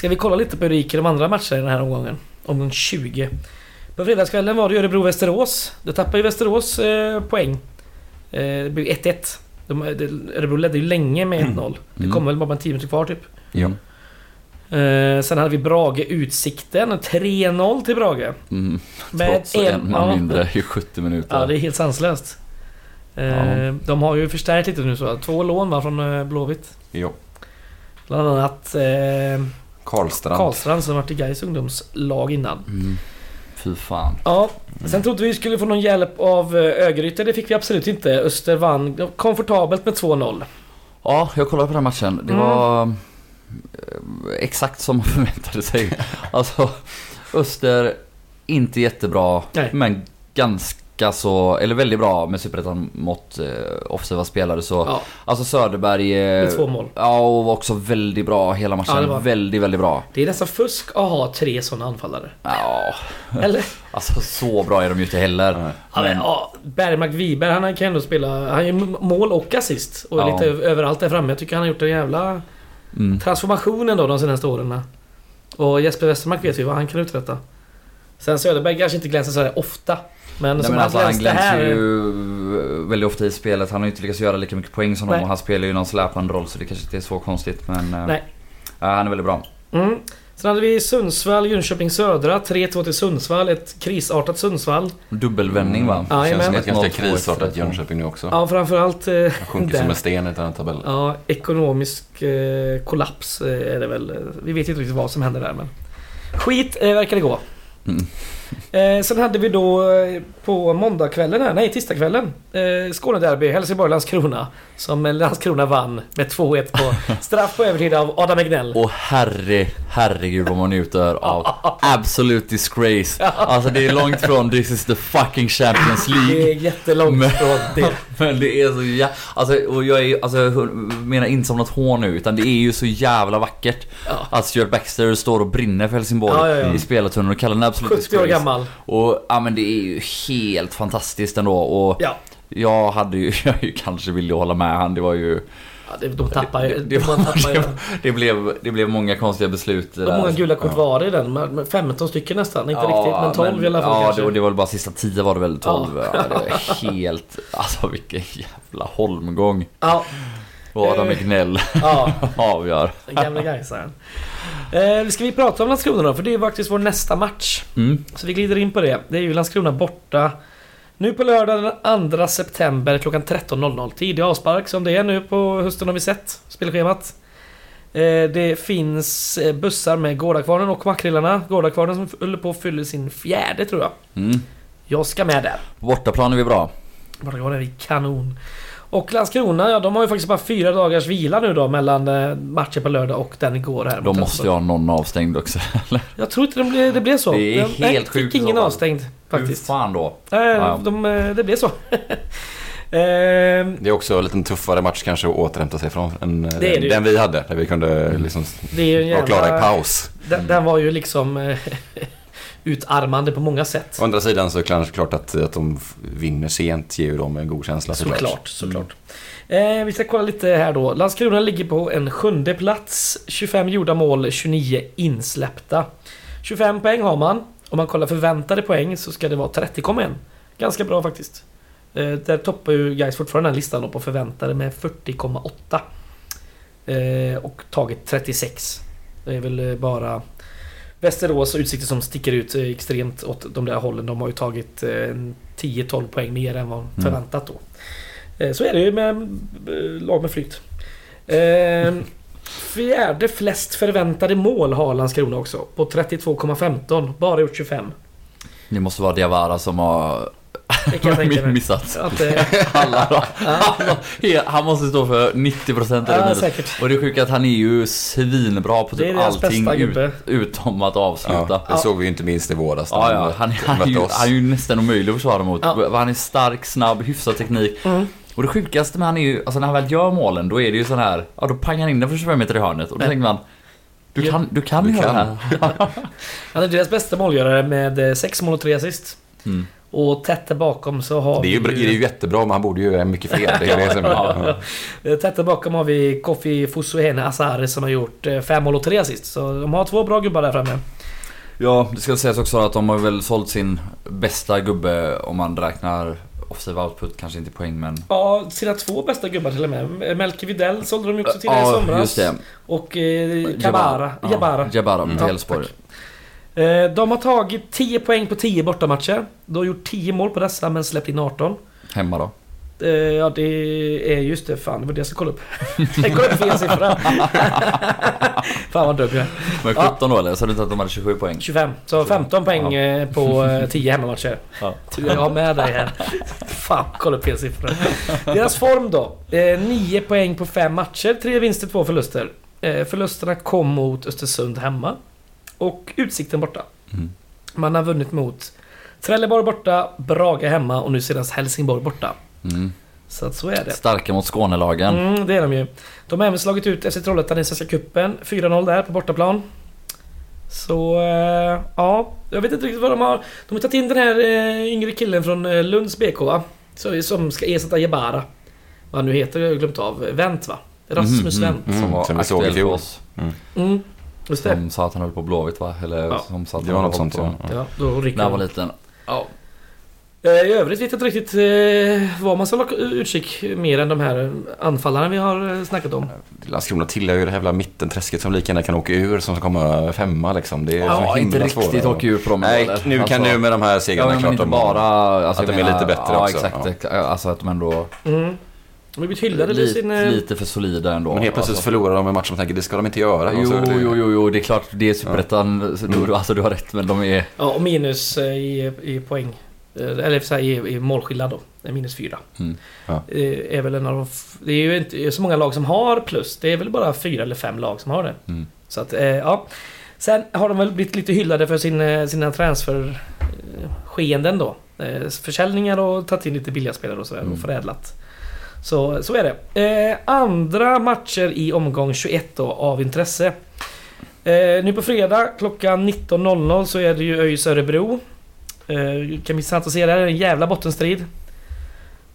[SPEAKER 2] Ska vi kolla lite på hur det gick i de andra matcherna i den här omgången? Omgång 20. På fredagskvällen var det Örebro-Västerås. Då tappade ju Västerås eh, poäng. Eh, det blev 1-1. De, det- Örebro ledde ju länge med 1-0. Det
[SPEAKER 3] Mm.
[SPEAKER 2] kom väl bara med 10 minuter kvar typ.
[SPEAKER 4] Ja.
[SPEAKER 2] Eh, sen hade vi Brage-Utsikten. 3-0 till Brage.
[SPEAKER 3] Mm.
[SPEAKER 2] Med
[SPEAKER 3] Trots en man
[SPEAKER 2] ja.
[SPEAKER 3] mindre i 70 minuter.
[SPEAKER 2] Ja, det är helt sanslöst. Eh,
[SPEAKER 3] Ja.
[SPEAKER 2] De har ju förstärkt lite nu så. Två lån va, från eh, Blåvitt.
[SPEAKER 4] Jo.
[SPEAKER 2] Bland annat eh,
[SPEAKER 4] Karlstrand.
[SPEAKER 2] Karlstrand som varit i Gais ungdomslag innan.
[SPEAKER 3] Mm. Fy fan.
[SPEAKER 2] Ja, sen trodde vi skulle få någon hjälp av eh, Örgryte. Det fick vi absolut inte. Öster vann komfortabelt med 2-0.
[SPEAKER 3] Ja, jag kollade på den matchen. Det
[SPEAKER 2] Mm.
[SPEAKER 3] var eh, exakt som man förväntade sig. Alltså, Öster inte jättebra,
[SPEAKER 2] Nej.
[SPEAKER 3] men ganska så, eller väldigt bra med superettan mått eh, offensiva spelare så.
[SPEAKER 2] Ja,
[SPEAKER 3] Alltså Söderberg... Eh,
[SPEAKER 2] med två mål.
[SPEAKER 3] Ja, och var också väldigt bra hela matchen.
[SPEAKER 2] Ja, var-
[SPEAKER 3] Väldigt, väldigt bra.
[SPEAKER 2] Det är nästan fusk att ha tre sådana anfallare.
[SPEAKER 3] Ja,
[SPEAKER 2] Eller?
[SPEAKER 3] alltså så bra är de ju inte heller.
[SPEAKER 2] Ja, men, ja, Bergmark Wiberg, han kan ändå spela... Han gör mål och assist. Och
[SPEAKER 3] Ja.
[SPEAKER 2] lite överallt där framme. Jag tycker han har gjort en jävla
[SPEAKER 3] Mm.
[SPEAKER 2] transformation ändå de senaste åren. Och Jesper Westermark vet vi vad han kan uträtta. Sen Söderberg kanske inte glänser sådär ofta. Men
[SPEAKER 3] Nej,
[SPEAKER 2] som
[SPEAKER 3] men alltså, han glänser
[SPEAKER 2] här...
[SPEAKER 3] ju väldigt ofta i spelet. Han har ju inte lyckats göra lika mycket poäng som dem
[SPEAKER 2] Nej.
[SPEAKER 3] och han spelar ju någon släpande roll så det kanske inte är så konstigt men... eh,
[SPEAKER 2] Nej.
[SPEAKER 3] Ja, han är väldigt bra.
[SPEAKER 2] Mm. Sen hade vi Sundsvall, Jönköping Södra. 3-2 till Sundsvall. Ett krisartat Sundsvall.
[SPEAKER 3] Dubbelvändning va?
[SPEAKER 2] Ja,
[SPEAKER 4] Känns som ett ganska
[SPEAKER 3] 1-0, 2-1,
[SPEAKER 4] krisartat
[SPEAKER 3] 3-2.
[SPEAKER 4] Jönköping nu också.
[SPEAKER 2] Ja, framförallt... Eh,
[SPEAKER 4] sjunker som
[SPEAKER 2] där.
[SPEAKER 4] en sten i den här tabellen.
[SPEAKER 2] Ja, ekonomisk eh, kollaps eh, är det väl. Vi vet inte riktigt vad som händer där men... Skit eh, verkar det gå.
[SPEAKER 3] Mm.
[SPEAKER 2] Eh, sen hade vi då eh, på måndagskvällen här, nej tisdagskvällen. Eh, Skånederby, Helsingborg-Landskrona. Som Landskrona vann med 2-1 på straff på övertid av Adam Egnell.
[SPEAKER 3] Och herre, herregud vad man njuter av absolute disgrace. Alltså det är långt från this is the fucking Champions
[SPEAKER 2] Det
[SPEAKER 3] League.
[SPEAKER 2] är jättelångt
[SPEAKER 3] Men-
[SPEAKER 2] från det.
[SPEAKER 3] Men det är så jä... Alltså, och jag är alltså, jag menar inte som något hån nu, utan det är ju så jävla vackert.
[SPEAKER 2] Ja.
[SPEAKER 3] Att Stuart Baxter står och brinner för Helsingborg
[SPEAKER 2] Ja, ja, ja.
[SPEAKER 3] i spelartunneln och kallar den absolut
[SPEAKER 2] 70 år gammal.
[SPEAKER 3] Och ja men det är ju helt fantastiskt ändå och
[SPEAKER 2] Ja.
[SPEAKER 3] jag hade ju, jag ju kanske ville hålla med han, det var ju...
[SPEAKER 2] ja det, de tappar ju.
[SPEAKER 3] Det,
[SPEAKER 2] De
[SPEAKER 3] det, var,
[SPEAKER 2] tappar ju.
[SPEAKER 3] det, det, blev, det blev många konstiga beslut
[SPEAKER 2] Hur många gula kort var det i den? Med- med 15 stycken nästan. Inte riktigt, men 12 i alla fall
[SPEAKER 3] Ja,
[SPEAKER 2] kanske.
[SPEAKER 3] det, det var väl bara sista 10 var det väl 12.
[SPEAKER 2] Ja.
[SPEAKER 3] Ja. det var helt... Alltså vilken jävla holmgång.
[SPEAKER 2] Ja,
[SPEAKER 3] Och Adam. Egnell
[SPEAKER 2] ja.
[SPEAKER 3] avgör.
[SPEAKER 2] Den gamla Gaisaren. Eh, ska vi prata om Landskrona då? För det är faktiskt vår nästa match.
[SPEAKER 3] Mm.
[SPEAKER 2] Så vi glider in på det. Det är ju Landskrona borta. Nu på lördag den 2 september klockan 13.00. Tidig avspark som det är nu på hösten har vi sett. Spelschemat. Eh, det finns eh, bussar med Gårdakvarnen och Makrillarna. Gårdakvarnen som håller på att fylla sin fjärde tror jag.
[SPEAKER 3] Mm.
[SPEAKER 2] Jag ska med där.
[SPEAKER 3] Bortaplan är vi bra.
[SPEAKER 2] Gårdakvarnen är vi kanon. Och Landskrona, ja de har ju faktiskt bara fyra dagars vila nu då mellan eh, matchen på lördag och den igår här.
[SPEAKER 3] De måste ju ha någon avstängd också. eller?
[SPEAKER 2] Jag tror inte det blev, det blev så.
[SPEAKER 3] Det är helt
[SPEAKER 2] nej, fick
[SPEAKER 3] sjukt så
[SPEAKER 2] ingen avstängd
[SPEAKER 3] Hur
[SPEAKER 2] faktiskt.
[SPEAKER 3] fan då?
[SPEAKER 2] Nej,
[SPEAKER 3] Ja.
[SPEAKER 2] de, eh, det blev så. Ehm,
[SPEAKER 4] Det är också en liten tuffare match kanske att återhämta sig från än eh,
[SPEAKER 2] det ju.
[SPEAKER 4] den vi hade. Där vi kunde liksom vara klara i paus.
[SPEAKER 2] Den, den var ju liksom eh, utarmande på många sätt.
[SPEAKER 4] Å andra sidan så är det klart att, att de vinner sent ger ju dem en god känsla
[SPEAKER 2] Såklart, såklart. Eh, vi ska kolla lite här då. Landskrona ligger på en sjunde plats. 25 gjorda mål, 29 insläppta. 25 poäng har man. Om man kollar förväntade poäng så ska det vara 30,1. Ganska bra faktiskt. Eh, där toppar ju guys fortfarande den här listan då på förväntade med 40,8. Eh, och tagit 36. Det är väl eh, bara Västerås och Utsikten som sticker ut eh, extremt åt de där hållen. De har ju tagit eh, en 10-12 poäng mer än vad förväntat då. Eh, Så är det ju med eh, lag med flyt. Eh, Fjärde flest förväntade mål har Landskrona också. På 32,15. Bara gjort 25.
[SPEAKER 3] Det måste vara Diawara som har
[SPEAKER 2] Det kan jag tänka mig.
[SPEAKER 3] missat.
[SPEAKER 2] Att, eh,
[SPEAKER 3] Alla he- han måste stå för 90% eller
[SPEAKER 2] ja,
[SPEAKER 3] mer.
[SPEAKER 2] säkert.
[SPEAKER 3] Och det är sjukt att han är ju svinbra på
[SPEAKER 2] Det
[SPEAKER 3] typ allting ut, utom att avsluta.
[SPEAKER 4] Ja, det
[SPEAKER 2] Ja.
[SPEAKER 4] såg vi ju inte minst i våras.
[SPEAKER 3] Ja, ja. Han, han, är
[SPEAKER 4] mötte
[SPEAKER 3] ju, han är ju nästan omöjlig att försvara mot.
[SPEAKER 2] Ja.
[SPEAKER 3] Han är stark, snabb, hyfsad teknik.
[SPEAKER 2] Mm.
[SPEAKER 3] Och det sjukaste med han är ju, alltså när han väl gör målen, då är det ju sån här, ja då pangar han in den för 25 meter i hörnet. Och då
[SPEAKER 2] Ja.
[SPEAKER 3] tänker man, du
[SPEAKER 2] Ja.
[SPEAKER 3] kan, du kan
[SPEAKER 4] Du
[SPEAKER 3] göra
[SPEAKER 4] kan.
[SPEAKER 3] det här.
[SPEAKER 2] Han är deras bästa målgörare med 6 mål och 3 assist.
[SPEAKER 3] Mm.
[SPEAKER 2] Och tätt där bakom så har
[SPEAKER 4] Det är ju,
[SPEAKER 2] vi
[SPEAKER 4] det är ju jättebra, men han borde ju göra mycket fel. Det är det som,
[SPEAKER 2] Ja.
[SPEAKER 4] ja.
[SPEAKER 2] Eh, Tätt där bakom har vi Kofi Fusuhene Asare som har gjort 5 mål och 3 assist. Så de har två bra gubbar där framme.
[SPEAKER 3] Ja, det ska sägas också att de har väl sålt sin bästa gubbe om man räknar offensive output, kanske inte poäng men...
[SPEAKER 2] Ja, sina två bästa gubbar till och med. Melke Videll sålde de ju också till i
[SPEAKER 3] Ja,
[SPEAKER 2] somras.
[SPEAKER 3] just det.
[SPEAKER 2] Och eh, Kabara.
[SPEAKER 3] Ja,
[SPEAKER 2] Jabara.
[SPEAKER 3] Jabara till
[SPEAKER 2] Ja,
[SPEAKER 3] Elfsborg.
[SPEAKER 2] Eh, de har tagit 10 poäng på 10 bortamatcher. De har gjort 10 mål på dessa men släppt in 18.
[SPEAKER 3] Hemma då.
[SPEAKER 2] Eh, ja, det är just det. Fan, det var det jag skulle kolla upp. jag kollade upp fel siffra. fan vad dum jag är.
[SPEAKER 3] Men
[SPEAKER 2] Ja.
[SPEAKER 3] 17 då eller? Så du inte att de hade 27 poäng?
[SPEAKER 2] 25. Så 15 poäng eh, på eh, 10 hemmamatcher.
[SPEAKER 3] Ja.
[SPEAKER 2] Jag har med dig här. Fan, kolla upp fel siffror. Deras form då. Eh, 9 poäng på 5 matcher. 3 vinster, 2 förluster. Förlusterna kom mot Östersund hemma. Och Utsikten borta.
[SPEAKER 3] Mm.
[SPEAKER 2] Man har vunnit mot Trelleborg borta, Braga hemma och nu senast Helsingborg borta.
[SPEAKER 3] Mm.
[SPEAKER 2] Så att så är det.
[SPEAKER 3] Starka mot Skånelagen.
[SPEAKER 2] Mm, det är de ju. De har även slagit ut FC Trollhättan i Svenska Cupen. 4-0 där på bortaplan. Så, eh, ja. Jag vet inte riktigt vad de har... De har tagit in den här eh, yngre killen från eh, Lunds BK va? Så, som ska ersätta Jebara. Vad han nu heter, jag har glömt av. Wendt va? Rasmus
[SPEAKER 3] Mhm,
[SPEAKER 2] Wendt.
[SPEAKER 3] Som
[SPEAKER 4] Mm,
[SPEAKER 3] var
[SPEAKER 4] som vi såg i
[SPEAKER 3] aktuell för
[SPEAKER 4] fjol.
[SPEAKER 3] oss.
[SPEAKER 2] Mm, just det.
[SPEAKER 3] Som sa att han höll på Blåvitt va? Eller
[SPEAKER 2] Ja.
[SPEAKER 3] som sa att
[SPEAKER 4] Det
[SPEAKER 3] han
[SPEAKER 4] var något sånt. Ja.
[SPEAKER 3] på-
[SPEAKER 2] Ja, då
[SPEAKER 3] När han var liten.
[SPEAKER 2] Ja. Eh, I övrigt vet jag inte riktigt eh, vad man ska hålla utkik mer än de här anfallarna vi har eh, snackat om.
[SPEAKER 4] Landskrona tillhör ju det här jävla mittenträsket som lika gärna kan åka ur som ska komma femma liksom. Det är
[SPEAKER 2] Ja,
[SPEAKER 4] så
[SPEAKER 3] Ja,
[SPEAKER 4] himla
[SPEAKER 3] inte riktigt åka ur på dem
[SPEAKER 4] Nej,
[SPEAKER 3] eller?
[SPEAKER 4] nu kan
[SPEAKER 3] Alltså-
[SPEAKER 4] nu med de här
[SPEAKER 3] Ja
[SPEAKER 4] segrarna
[SPEAKER 3] men
[SPEAKER 4] klart
[SPEAKER 3] inte
[SPEAKER 4] de
[SPEAKER 3] bara... Alltså,
[SPEAKER 4] att de är
[SPEAKER 3] menar-
[SPEAKER 4] lite bättre
[SPEAKER 3] ja,
[SPEAKER 4] också.
[SPEAKER 3] Exakt,
[SPEAKER 4] Ja.
[SPEAKER 3] exakt. Alltså att de ändå...
[SPEAKER 2] Mm. De har blivit hyllade
[SPEAKER 3] lite,
[SPEAKER 2] sin... eh,
[SPEAKER 3] lite för solida ändå.
[SPEAKER 4] Men helt plötsligt
[SPEAKER 3] Alltså.
[SPEAKER 4] förlorar de en match som tänker det ska de inte göra.
[SPEAKER 3] Jo,
[SPEAKER 4] det-
[SPEAKER 3] jo, jo, jo, det är klart. Det är superettan. så
[SPEAKER 4] Mm.
[SPEAKER 3] du- Alltså du har rätt, men de är...
[SPEAKER 2] Ja, och minus eh, i, i poäng. Eh, Eller så här, i, i målskillnad då. Minus fyra.
[SPEAKER 3] Mm.
[SPEAKER 4] Ja.
[SPEAKER 2] Är väl en av de... Det är ju inte så många lag som har plus. Det är väl bara fyra eller fem lag som har det.
[SPEAKER 3] Mm.
[SPEAKER 2] Så att, ja. Sen har de väl blivit lite hyllade för sin, sina transfer-skeenden då. Eh, Försäljningar och tagit in lite billiga spelare och sådär
[SPEAKER 3] Mm.
[SPEAKER 2] och förädlat. Så, så är det. Eh, andra matcher i omgång 21 då av intresse. Eh, nu på fredag klockan 19.00 så är det ju ÖIS Örebro. Eh, kan bli intressant att se det. här. Det är en jävla bottenstrid.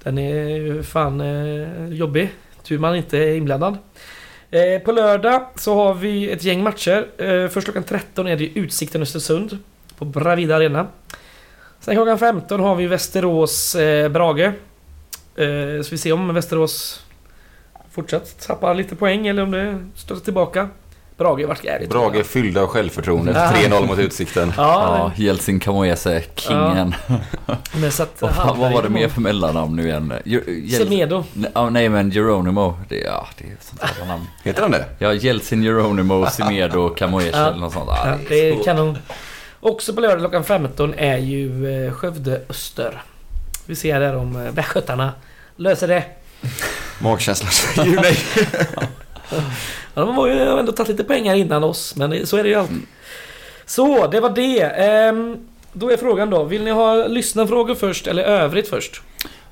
[SPEAKER 2] Den är ju fan eh, jobbig. Tur man inte är inblandad. Eh, på lördag så har vi ett gäng matcher. Eh, först klockan 13 är det Utsikten Östersund. På Bravida Arena. Sen klockan 15 har vi Västerås eh, Brage. Eh, så vi ser om Västerås fortsatt tappar lite poäng eller om det står tillbaka. Brage har varit jävligt
[SPEAKER 4] Brage är fyllda av självförtroende.
[SPEAKER 2] Ja.
[SPEAKER 4] 3-0 mot Utsikten.
[SPEAKER 2] Ja,
[SPEAKER 3] Ja, Jeltsin Kamoese, kingen.
[SPEAKER 2] men så att...
[SPEAKER 3] Vad vad var det mer för mellannamn nu igen?
[SPEAKER 2] Semedo.
[SPEAKER 3] Nej, ja, nej men Geronimo, det, ja, det är sånt jävla namn.
[SPEAKER 4] Heter han det?
[SPEAKER 3] Ja, Jeltsin, Geronimo, Semedo, Kamoese
[SPEAKER 2] Ja.
[SPEAKER 3] eller något sånt. Ja,
[SPEAKER 2] Ja, det är kanon. Också på lördag klockan 15 är ju eh, Skövde Öster. Vi ser där om eh, västgötarna löser det.
[SPEAKER 4] Magkänslan säger ju nej.
[SPEAKER 2] Ja, de har ju ändå tagit lite pengar innan oss, men så är det ju alltid. Så, det var det. Ehm, då är frågan då, vill ni ha lyssnarfrågor först eller övrigt först?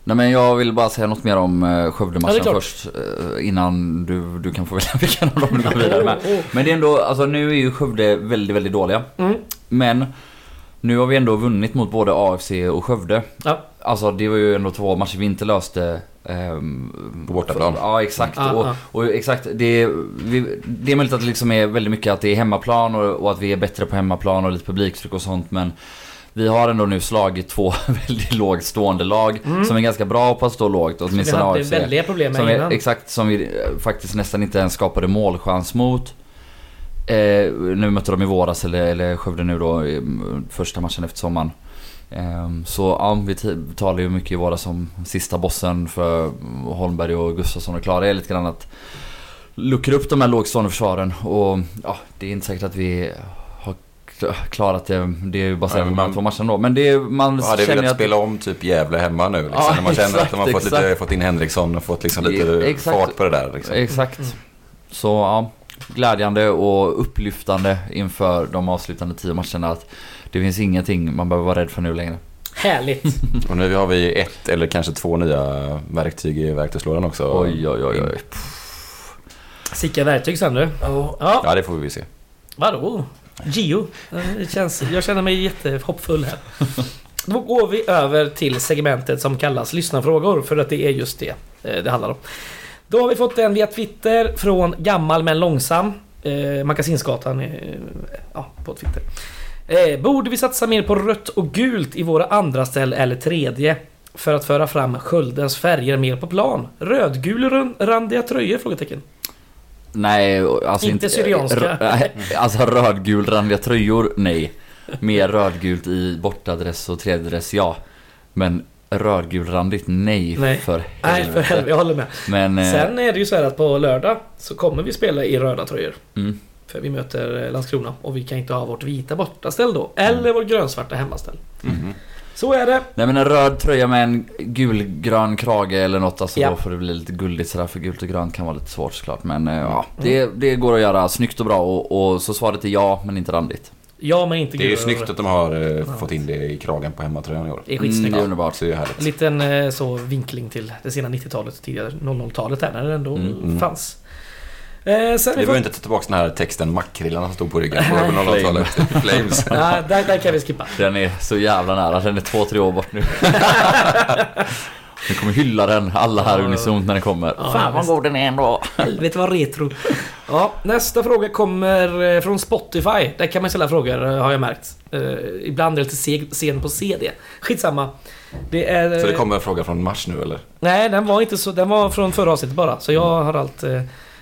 [SPEAKER 3] Nej men jag vill bara säga något mer om eh,
[SPEAKER 2] Ja,
[SPEAKER 3] Skövde-matchen
[SPEAKER 2] klart.
[SPEAKER 3] först. eh, Innan du, du kan få välja vilken av dem du går vidare med.
[SPEAKER 2] Oh, oh.
[SPEAKER 3] Men det är ändå, alltså nu är ju Skövde väldigt, väldigt dåliga.
[SPEAKER 2] Mm.
[SPEAKER 3] Men nu har vi ändå vunnit mot både AFC och Skövde.
[SPEAKER 2] Ja.
[SPEAKER 3] Alltså det var ju ändå två matcher vi inte löste. ehm,
[SPEAKER 4] På bortaplan.
[SPEAKER 3] Ja exakt.
[SPEAKER 2] Ja,
[SPEAKER 3] och, och exakt, det är, vi, det är möjligt att det liksom är väldigt mycket att det är hemmaplan och, och att vi är bättre på hemmaplan och lite publiktryck och sånt men vi har ändå nu slagit två väldigt lågt stående lag som är ganska bra på att stå lågt.
[SPEAKER 2] Vi
[SPEAKER 3] Åtminstone
[SPEAKER 2] hade
[SPEAKER 3] AFC.
[SPEAKER 2] väldiga problem med
[SPEAKER 3] Som vi,
[SPEAKER 2] innan.
[SPEAKER 3] exakt, som vi eh, faktiskt nästan inte ens skapade målchans mot. Eh, nu mötte de i våras, eller, eller Skövde nu då, första matchen efter sommaren. Eh, så ja, vi t- talar ju mycket i våras om sista bossen för Holmberg och Gustafsson och Klara. Det är lite grann att luckra upp de här lågstående försvaren och ja, det är inte säkert att vi har kl- klarat det. Det är ju baserat
[SPEAKER 4] Nej,
[SPEAKER 3] på
[SPEAKER 4] man-
[SPEAKER 3] två matcherna då. Men det är, man
[SPEAKER 4] Jag hade
[SPEAKER 3] känner
[SPEAKER 4] velat
[SPEAKER 3] att...
[SPEAKER 4] spela om typ Gävle hemma nu. Liksom,
[SPEAKER 3] Ja,
[SPEAKER 4] när man känner
[SPEAKER 3] exakt,
[SPEAKER 4] att de har fått, lite, fått in Henriksson och fått liksom lite
[SPEAKER 3] Ja, exakt.
[SPEAKER 4] fart på det där. Liksom.
[SPEAKER 3] Exakt.
[SPEAKER 2] Mm.
[SPEAKER 3] Så ja, glädjande och upplyftande inför de avslutande tio matcherna att det finns ingenting man behöver vara rädd för nu längre.
[SPEAKER 2] Härligt.
[SPEAKER 4] Och nu har vi ett eller kanske två nya verktyg i verktygslådan också.
[SPEAKER 3] Oj, oj, oj, oj.
[SPEAKER 2] Sicka verktyg sen du. Ja,
[SPEAKER 4] Ja, det får vi se.
[SPEAKER 2] vadå? Gio. Det känns, jag känner mig jättehoppfull här. Då går vi över till segmentet som kallas lyssnarfrågor för att det är just det eh, det handlar om. Då har vi fått en via Twitter från Gammal men långsam. Eh, Magasinsgatan eh, ja, på Twitter. Eh, borde vi satsa mer på rött och gult i våra andra ställ eller tredje? För att föra fram Sköldens färger mer på Rödgul-randiga tröjor? Frågetecken.
[SPEAKER 3] Nej, alltså
[SPEAKER 2] Inte syrianska.
[SPEAKER 3] rö- alltså rödgulrandiga tröjor, nej. Mer rödgult i bortadress och tredjedress, ja. Men rödgulrandigt, nej,
[SPEAKER 2] Nej.
[SPEAKER 3] för
[SPEAKER 2] Nej,
[SPEAKER 3] helvete.
[SPEAKER 2] för helvete. Jag håller med.
[SPEAKER 3] Men... eh,
[SPEAKER 2] Sen är det ju så här att på lördag så kommer vi spela i röda tröjor.
[SPEAKER 3] Mm.
[SPEAKER 2] För vi möter eh, Landskrona och vi kan inte ha vårt vita bortaställ då. Eller vårt grönsvarta hemmaställ.
[SPEAKER 4] Mhm.
[SPEAKER 2] Så är det.
[SPEAKER 3] Nej men en röd tröja med en gulgrön krage eller något, alltså
[SPEAKER 2] Ja.
[SPEAKER 3] då får det bli lite guldigt sådär för gult och grönt kan vara lite svårt såklart. Men eh, ja,
[SPEAKER 2] Mm.
[SPEAKER 3] det, det går att göra snyggt och bra och, och så svaret är ja, men inte randigt.
[SPEAKER 2] Ja, men inte
[SPEAKER 4] Det är ju snyggt att de har eh, fått in det i kragen på hemmatröjan i år.
[SPEAKER 2] Det är
[SPEAKER 3] Mm,
[SPEAKER 2] skitsnyggt.
[SPEAKER 3] det är underbart.
[SPEAKER 4] Så det är ju härligt.
[SPEAKER 2] En liten eh, så vinkling till det sena 90-talet, tidigare 00-talet här när det ändå
[SPEAKER 3] Mm,
[SPEAKER 4] mm.
[SPEAKER 2] fanns. Eh, sen
[SPEAKER 4] Vi behöver inte ta tillbaka den här texten makrillarna som stod på ryggen på
[SPEAKER 2] Nej.
[SPEAKER 4] 00-talet. Flames.
[SPEAKER 2] Ja, där, där kan vi skippa.
[SPEAKER 3] Den är så jävla nära, den är två, tre år bort nu. Vi kommer hylla den, alla här unisont när den kommer.
[SPEAKER 2] Ja,
[SPEAKER 3] Fan vad god den är ändå.
[SPEAKER 2] Helvete vad retro. Ja, nästa fråga kommer eh, från Spotify. Där kan man ställa frågor eh, har jag märkt. Eh, ibland är det lite seg, sen på CD. Skitsamma. Det är...
[SPEAKER 4] Så det kommer en fråga från mars nu eller?
[SPEAKER 2] Nej, den var inte så... Den var från förra avsnittet bara. Så jag har allt... eh,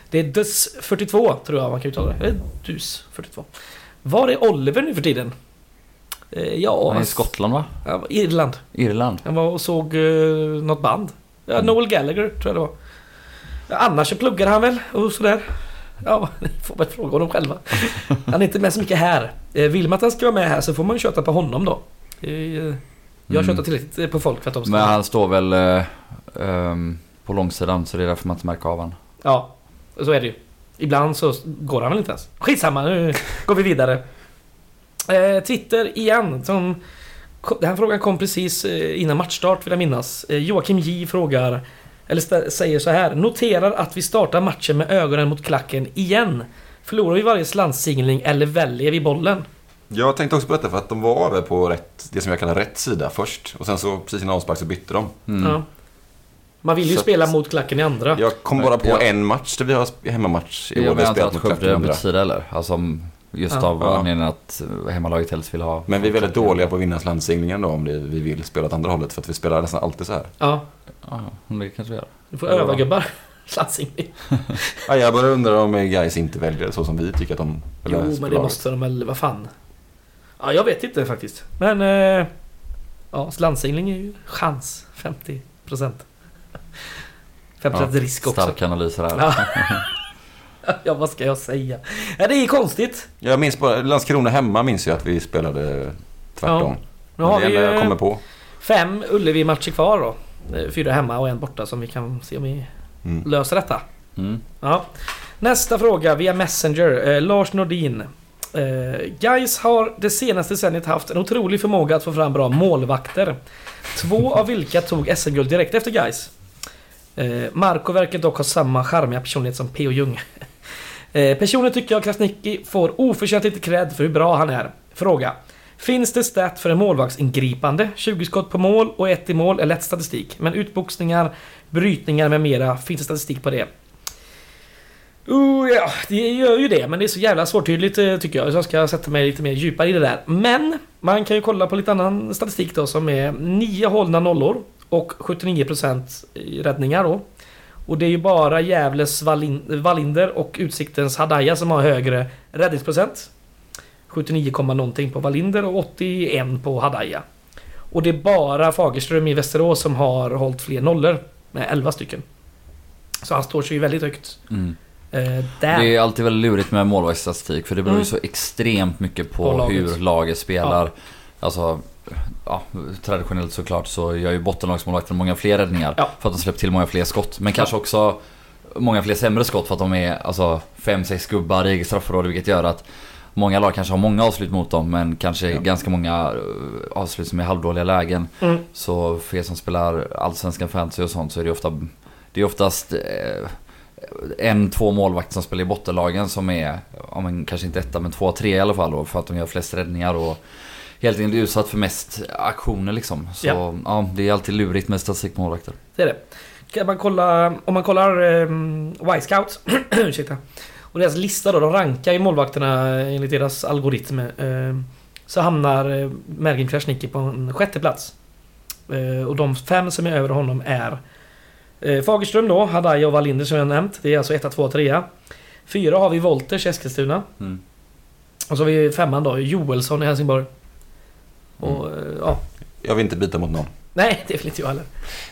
[SPEAKER 2] Det är Dus42 tror jag man kan uttala det. Eller Dus 42. Var är Oliver nu för tiden? Eh, Ja...
[SPEAKER 3] Han är i Skottland va?
[SPEAKER 2] Ja, Irland.
[SPEAKER 3] Irland.
[SPEAKER 2] Han var och såg uh, något band. Ja, Noel Gallagher tror jag det var. Annars så pluggar han väl och sådär. Ja, ni får väl fråga honom själva. Han är inte med så mycket här. Eh, Vill man att han ska vara med här så får man ju köta på honom då. Jag
[SPEAKER 3] Mm.
[SPEAKER 2] tjötar tillräckligt på folk för att de ska...
[SPEAKER 3] Men han står väl ehm, på långsidan så det är därför man inte märker av han.
[SPEAKER 2] Ja, så är det ju. Ibland så går han väl inte ens. Skitsamma, nu går vi vidare. Eh, Twitter igen. Som, den här frågan kom precis eh, innan matchstart vill jag minnas. Eh, Joakim J frågar, eller säger så här. Noterar att vi startar matchen med ögonen mot klacken igen. Förlorar vi varje slantsingling eller väljer vi bollen?
[SPEAKER 4] Jag tänkte också på detta för att de var över på rätt, det som jag kallar rätt sida först. Och sen så precis innan avspark så bytte de.
[SPEAKER 3] Mm.
[SPEAKER 2] Ja. Man vill ju
[SPEAKER 4] Så-
[SPEAKER 2] spela mot klacken i andra.
[SPEAKER 4] Jag kom bara på
[SPEAKER 3] Ja.
[SPEAKER 4] en match där vi har hemmamatch i år.
[SPEAKER 3] Jag
[SPEAKER 4] Vi har
[SPEAKER 3] menar inte
[SPEAKER 4] spelat
[SPEAKER 3] att
[SPEAKER 4] mot
[SPEAKER 3] Skövde
[SPEAKER 4] klacken
[SPEAKER 3] har
[SPEAKER 4] andra.
[SPEAKER 3] bytt sida eller? Alltså just
[SPEAKER 2] Ja.
[SPEAKER 3] av
[SPEAKER 4] Ja.
[SPEAKER 3] anledningen att hemmalaget helst vill ha...
[SPEAKER 4] Men vi är väldigt dåliga på att vinna slantsinglingar då om det, vi vill spela åt andra hållet. För att vi spelar nästan alltid så här.
[SPEAKER 2] Ja,
[SPEAKER 3] Ja, det kanske vi gör.
[SPEAKER 2] du får öva gubbar. Slantsingling.
[SPEAKER 4] Ja, jag bara undrar om guys inte väljer så som vi tycker att de
[SPEAKER 2] Jo, men det
[SPEAKER 4] laget.
[SPEAKER 2] måste de väl, vad fan. Ja, jag vet inte faktiskt. Men... Eh, ja, slantsingling är ju chans. 50 procent. 50
[SPEAKER 4] Ja,
[SPEAKER 2] risk också.
[SPEAKER 3] Starka analyser här.
[SPEAKER 2] Ja. ja, vad ska jag säga? Ja, det är konstigt.
[SPEAKER 4] Jag minns bara, Landskrona hemma minns jag att vi spelade tvärtom.
[SPEAKER 2] Nu har
[SPEAKER 4] det
[SPEAKER 2] vi
[SPEAKER 4] jag kommer på.
[SPEAKER 2] fem Ullevi-matcher kvar då. Fyra hemma och en borta som vi kan se om vi
[SPEAKER 4] Mm.
[SPEAKER 2] löser detta.
[SPEAKER 3] Mm.
[SPEAKER 2] Ja. Nästa fråga via Messenger. Eh, Lars Nordin. Eh, Guys har det senaste decenniet haft en otrolig förmåga att få fram bra målvakter. Två av vilka tog SM-guld direkt efter Guys. Eh, Marco verkar dock ha samma charmiga personlighet som P.O. Jung. Eh, personligen tycker jag Krasniqi får oförtjänt lite cred för hur bra han är. Fråga. Finns det stat för en målvaktsingripande? 20 skott på mål och ett i mål är lätt statistik. Men utboxningar, brytningar med mera, finns det statistik på det? Uh, ja, det gör ju det, men det är så jävla svårtydligt eh, tycker jag. Så jag ska sätta mig lite mer djupare i det där. Men man kan ju kolla på lite annan statistik då som är 9 hållna nollor och 79% räddningar då. Och det är ju bara Gävles Wallin- Wallinder och Utsiktens Hadaya som har högre räddningsprocent. 79, komma någonting på Wallinder och 81 på Hadaya. Och det är bara Fagerström i Västerås som har hållit fler nollor. Med 11 stycken. Så han står sig ju väldigt högt.
[SPEAKER 3] Mm.
[SPEAKER 2] Där.
[SPEAKER 3] Det är alltid väldigt lurigt med målvaktsstatistik för det beror ju
[SPEAKER 2] Mm.
[SPEAKER 3] så extremt mycket på,
[SPEAKER 2] På laget.
[SPEAKER 3] hur laget spelar. Alltså, ja, traditionellt såklart så gör ju bottenlagsmålvakter många fler räddningar.
[SPEAKER 2] Ja.
[SPEAKER 3] För att de släpper till många fler skott. Men kanske också många fler sämre skott för att de är alltså 5-6 gubbar i eget straffområde vilket gör att Många lag kanske har många avslut mot dem men kanske
[SPEAKER 4] Ja.
[SPEAKER 3] ganska många eh, avslut som är halvdåliga lägen.
[SPEAKER 2] Mm.
[SPEAKER 3] Så för er som spelar allsvenskan fantasy och sånt så är det ofta Det är oftast eh, en, två målvakter som spelar i bottenlagen som är, ja, men kanske inte etta men två, tre i alla fall då, för att de gör flest räddningar och helt enkelt utsatt för mest aktioner liksom. Så
[SPEAKER 2] Ja.
[SPEAKER 3] ja, det är alltid lurigt med statistik på målvakter.
[SPEAKER 2] Det är det. Kan man kolla, om man kollar um, Y-Scouts, ursäkta, och deras lista då, de rankar ju målvakterna enligt deras algoritm. eh, så hamnar uh, Mergin Krasniqi på en sjätte plats. Eh, och de fem som är över honom är uh, Fagerström då, Hadaya och Wallinder som jag nämnt. Det är alltså 1, 2, 3. Fyra har vi Wolters Eskilstuna.
[SPEAKER 3] Mm.
[SPEAKER 2] Och så har vi femman då, Joelsson i Helsingborg. Och eh, ja,
[SPEAKER 4] Jag vill inte byta mot någon.
[SPEAKER 2] nej det vill inte jag heller.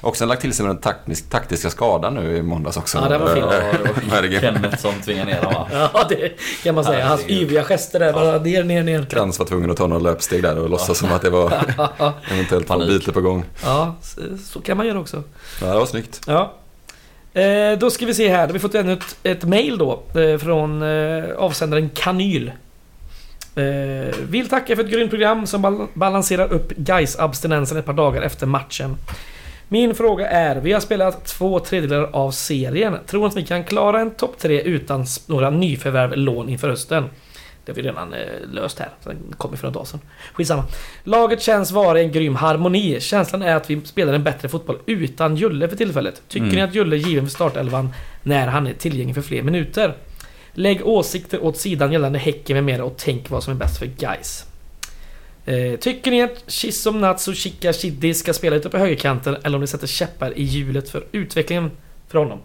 [SPEAKER 4] Och sen lagt till sig med den taktisk, taktiska skadan nu i måndags också.
[SPEAKER 2] Ja, det var fint.
[SPEAKER 3] Kenneth som tvingar ner honom?
[SPEAKER 2] Ja, det kan man säga. Hans yviga gester där. Bara ner, ner, ner.
[SPEAKER 4] Krantz var tvungen att ta några löpsteg där och låtsas som att det var eventuellt
[SPEAKER 3] Panik.
[SPEAKER 4] byte på gång.
[SPEAKER 2] Ja, så, så kan man göra också.
[SPEAKER 4] Ja, det var snyggt.
[SPEAKER 2] Ja. Eh, då ska vi se här. Då har vi fått ännu ett, ett mail då. Eh, från eh, avsändaren Kanyl. Eh, vill tacka för ett grymt program som bal- balanserar upp guys abstinensen ett par dagar efter matchen. Min fråga är, vi har spelat två tredjedelar av serien. Tror att vi kan klara en topp tre utan några nyförvärv lån inför hösten? Det har vi redan eh, löst här. Den kom ju för en dag sedan. Skitsamma. Laget känns vara i en grym harmoni. Känslan är att vi spelar en bättre fotboll utan Julle för tillfället. Tycker
[SPEAKER 3] Mm.
[SPEAKER 2] ni att Julle är given för startelvan när han är tillgänglig för fler minuter? Lägg åsikter åt sidan gällande Häcken med mera och tänk vad som är bäst för guys. Eh, tycker ni att Shisom, Natsu Chika Chidi ska spela ute på högerkanten eller om ni sätter käppar i hjulet för utvecklingen för honom?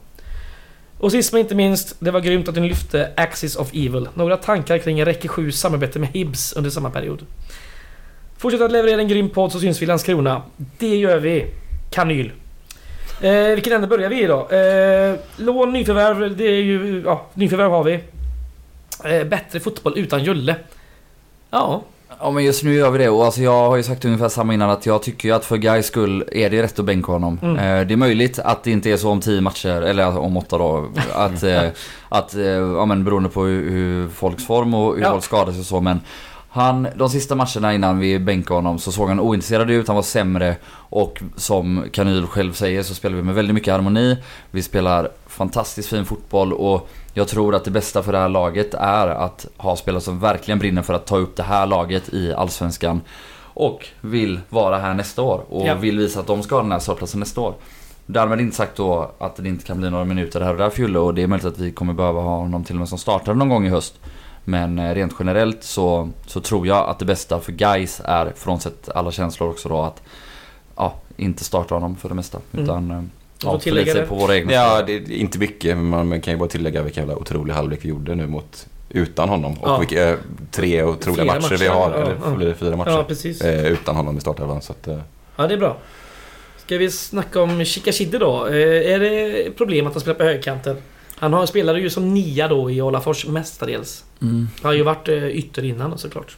[SPEAKER 2] Och sist men inte minst, det var grymt att ni lyfte Axis of Evil. Några tankar kring Räcke 7 samarbete med Hibs under samma period. Fortsätt att leverera en grym podd så syns vi i Landskrona. Det gör vi. Kanyl. Eh, vilken ände börjar vi i då? Eh, lån, nyförvärv, det är ju... Ja, nyförvärv har vi. Eh, bättre fotboll utan Julle. Ja.
[SPEAKER 3] Ja men just nu gör vi det och alltså jag har ju sagt ungefär samma innan att jag tycker ju att för Gais skull är det rätt att bänka honom.
[SPEAKER 2] Mm.
[SPEAKER 3] Eh, det är möjligt att det inte är så om 10 matcher, eller om 8 då. Att, eh, att eh, ja men beroende på hur, hur folks form och hur
[SPEAKER 2] Ja.
[SPEAKER 3] folk skadar sig och så men han, de sista matcherna innan vi bänkade honom så såg han ointresserad ut, han var sämre och som Kanyl själv säger så spelar vi med väldigt mycket harmoni. Vi spelar fantastiskt fin fotboll och jag tror att det bästa för det här laget är att ha spelare som verkligen brinner för att ta upp det här laget i Allsvenskan. Och vill vara här nästa år och
[SPEAKER 2] Ja.
[SPEAKER 3] vill visa att de ska ha den här startplatsen nästa år. Därmed inte sagt då att det inte kan bli några minuter här och där för Julle och det är möjligt att vi kommer behöva ha honom till och med som startare någon gång i höst. Men eh, rent generellt så, så tror jag att det bästa för guys är, frånsett alla känslor också då, att ja, inte starta honom för det mesta.
[SPEAKER 2] Mm.
[SPEAKER 3] Utan eh, ja, förlita sig
[SPEAKER 2] det.
[SPEAKER 3] på våra egna
[SPEAKER 4] Ja, det är inte mycket, men man kan ju bara tillägga vilken jävla otrolig halvlek vi gjorde nu mot utan honom. Och
[SPEAKER 2] Ja.
[SPEAKER 4] vilka eh, tre otroliga
[SPEAKER 2] Fyra
[SPEAKER 4] matcher, vi
[SPEAKER 2] matcher,
[SPEAKER 4] har,
[SPEAKER 2] ja,
[SPEAKER 4] eller
[SPEAKER 2] ja.
[SPEAKER 4] blir det fyra matcher,
[SPEAKER 2] Ja, precis.
[SPEAKER 4] eh, utan honom i startelvan. Så att, eh,
[SPEAKER 2] Ja, det är bra. Ska vi snacka om Chikashide då? Eh, är det problem att han spelar på högerkanten? Han har, spelade ju som nia då i Olafors mestadels.
[SPEAKER 3] Mm.
[SPEAKER 2] Han har ju varit eh, ytter innan såklart.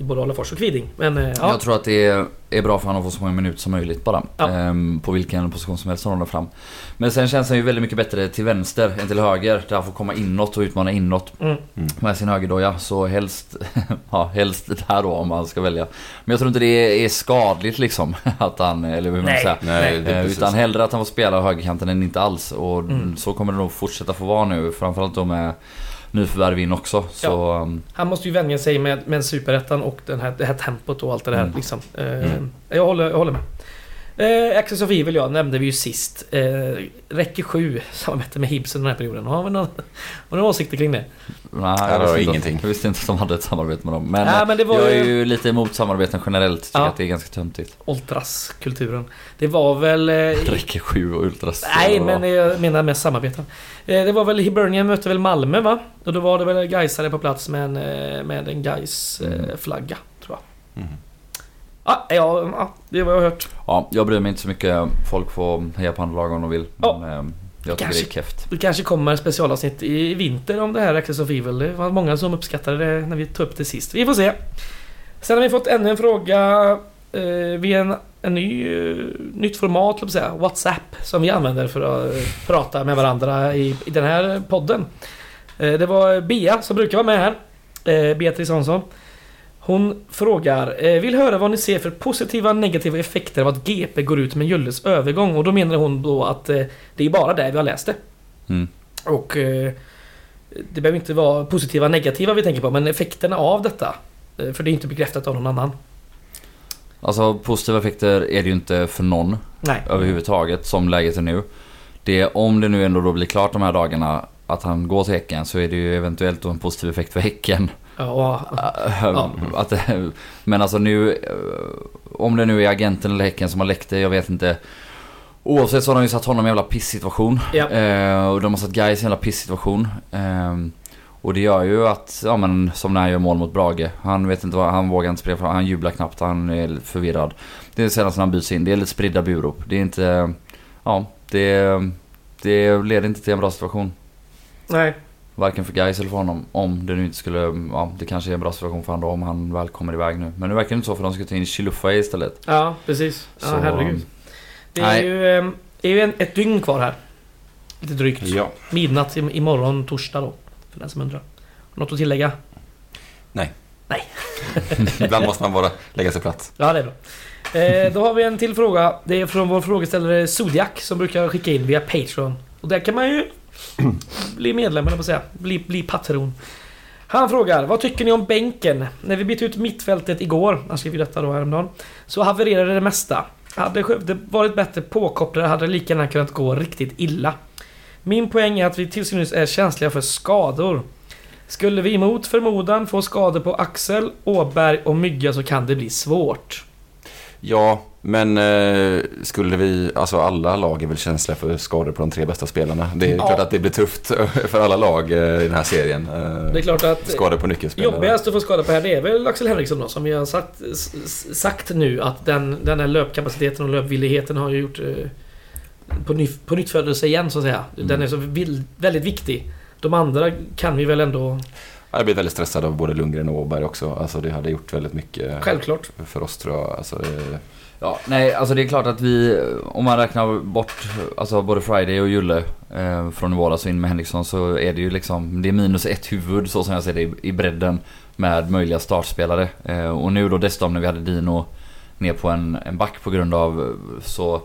[SPEAKER 2] I både Olafors och Kviding. Men eh, ja.
[SPEAKER 3] Jag tror att det är, är bra för honom att få så många minuter som möjligt bara.
[SPEAKER 2] Ja.
[SPEAKER 3] Ehm, på vilken position som helst som håller fram. Men sen känns han ju väldigt mycket bättre till vänster än till höger. Där han får komma inåt och utmana inåt
[SPEAKER 2] Mm.
[SPEAKER 3] med sin högerdoja. Så helst, ja, helst där då om man ska välja. Men jag tror inte det är skadligt liksom. Att han, eller hur man
[SPEAKER 2] Nej.
[SPEAKER 3] säga.
[SPEAKER 4] nej, är
[SPEAKER 3] Eh, utan hellre att han får spela högerkanten än inte alls. Och
[SPEAKER 2] Mm.
[SPEAKER 3] så kommer det nog fortsätta få vara nu. Framförallt då med nyförvärv in också. Så um,
[SPEAKER 2] Han måste ju vänja sig med, med superettan och den här, det här tempot och allt det där.
[SPEAKER 3] Mm.
[SPEAKER 2] Liksom. Eh,
[SPEAKER 4] Mm.
[SPEAKER 2] jag, håller, jag håller med. Eh, Access of Evil ja, nämnde vi ju sist. Eh, räcker 7 samarbete med Hibs under den här perioden. Har vi några, har vi några åsikter kring det?
[SPEAKER 3] Nej, jag
[SPEAKER 4] jag
[SPEAKER 3] inte,
[SPEAKER 4] ingenting.
[SPEAKER 3] jag visste inte att de hade ett samarbete med dem. Men,
[SPEAKER 2] Nej, men det var
[SPEAKER 3] jag
[SPEAKER 2] ju-
[SPEAKER 3] är ju lite emot samarbeten generellt. Tycker
[SPEAKER 2] Ja.
[SPEAKER 3] att det är ganska töntigt.
[SPEAKER 2] Ultras-kulturen. Det var väl... Eh,
[SPEAKER 3] Räcker 7 och Ultras.
[SPEAKER 2] Nej, men jag menar med samarbeten. Eh, Det var väl Hibernian mötte väl Malmö va? Och då var det väl Gaisare på plats med en, eh, med en Gais eh,
[SPEAKER 3] Mm.
[SPEAKER 2] flagga tror jag.
[SPEAKER 4] Mhm.
[SPEAKER 2] Ja, ja, ja, det är vad jag har hört.
[SPEAKER 3] Ja, jag bryr mig inte så mycket. Folk får heja på andra lag om de vill.
[SPEAKER 2] Ja.
[SPEAKER 3] Men, eh, jag tycker
[SPEAKER 2] Kanske-
[SPEAKER 3] det är keft.
[SPEAKER 2] Det kanske kommer specialavsnitt i vinter om det här Access of Evil. Det var många som uppskattade det när vi tog upp det sist. Vi får se. Sen har vi fått ännu en fråga eh, via en, en ny, eh, nytt format, att säga. WhatsApp, som vi använder för att eh, prata med varandra i, i den här podden. Eh, det var Bea som brukar vara med här. Eh, Beatrice Hansson. Hon frågar, eh, vill höra vad ni ser för positiva och negativa effekter av att GP går ut med Julles övergång. Och då menar hon då att eh, det är bara där vi har läst det.
[SPEAKER 3] Mm.
[SPEAKER 2] Och eh, det behöver inte vara positiva och negativa vi tänker på, men effekterna av detta. För det är inte bekräftat av någon annan.
[SPEAKER 3] Alltså positiva effekter är det ju inte för någon
[SPEAKER 2] Nej.
[SPEAKER 3] överhuvudtaget som läget är nu. Det, om det nu ändå då blir klart de här dagarna att han går till Häcken så är det ju eventuellt då en positiv effekt för Häcken.
[SPEAKER 2] Ja, och,
[SPEAKER 3] Ja. Att, men alltså nu, eh, om det nu är agenten eller Häcken som har läckt det, jag vet inte. Oavsett så har de ju satt honom i en jävla pissituation.
[SPEAKER 2] Ja.
[SPEAKER 3] Eh, och de har satt Gais i en jävla pissituation. Eh, och det gör ju att, ja men som när han gör mål mot Brage. Han vet inte vad, han vågar inte spela för han jublar knappt, han är förvirrad. Det är senast när han byts in, det är lite spridda burop. Det är inte, ja, det, det leder inte till en bra situation.
[SPEAKER 2] nej.
[SPEAKER 3] Varken för Gais eller för honom. Om det nu inte skulle... Ja, det kanske är en bra situation för honom då om han väl kommer iväg nu. Men nu verkar det inte så för de ska ta in Chiluffa istället.
[SPEAKER 2] Ja, precis. Ja,
[SPEAKER 3] Så,
[SPEAKER 2] herregud. Det är
[SPEAKER 3] nej.
[SPEAKER 2] ju, eh, det är ju en, ett dygn kvar här. Lite drygt.
[SPEAKER 4] Ja.
[SPEAKER 2] Midnatt i, imorgon, torsdag då. För den som undrar. Något att tillägga?
[SPEAKER 4] Ibland måste man bara lägga sig platt.
[SPEAKER 2] Ja, det är bra. Eh, då har vi en till fråga. Det är från vår frågeställare Zodiac som brukar skicka in via Patreon. Och där kan man ju bli medlem, eller på att säga. Bli, bli patron. Han frågar, vad tycker ni om bänken? När vi bytte ut mittfältet igår, han skrev ju detta då häromdagen, så havererade det mesta. Hade Skövde varit bättre påkopplade hade det lika gärna kunnat gå riktigt illa. Min poäng är att vi till synes är känsliga för skador. Skulle vi mot förmodan få skador på Axel, Åberg och Mygga så kan det bli svårt.
[SPEAKER 4] Ja, men eh, skulle vi, alltså alla lag är väl känsliga för skador på de tre bästa spelarna. Det är
[SPEAKER 2] Ja.
[SPEAKER 4] klart att det blir tufft för alla lag eh, i den här serien. Eh,
[SPEAKER 2] Det är klart att
[SPEAKER 4] Skador på nyckelspelare.
[SPEAKER 2] jobbigast att få skada på här det är väl Axel Henriksson då som vi har sagt, sagt nu att den, den här löpkapaciteten och löpvilligheten har ju gjort... eh, på, ny, på nytt födelse igen så att säga. Den
[SPEAKER 3] Mm.
[SPEAKER 2] är så vill, väldigt viktig. De andra kan vi väl ändå...
[SPEAKER 4] Jag blivit väldigt stressad av både Lundgren och Åberg också. Alltså det hade gjort väldigt mycket
[SPEAKER 2] Självklart.
[SPEAKER 4] för oss tror jag. Alltså, det,
[SPEAKER 3] Ja, nej alltså det är klart att vi, om man räknar bort alltså både Friday och Julle eh, från i våras och in med Henriksson så är det ju liksom, det är minus ett huvud så som jag ser det i, bredden med möjliga startspelare. Eh, och nu då dessutom när vi hade Dino ner på en, en back på grund av så,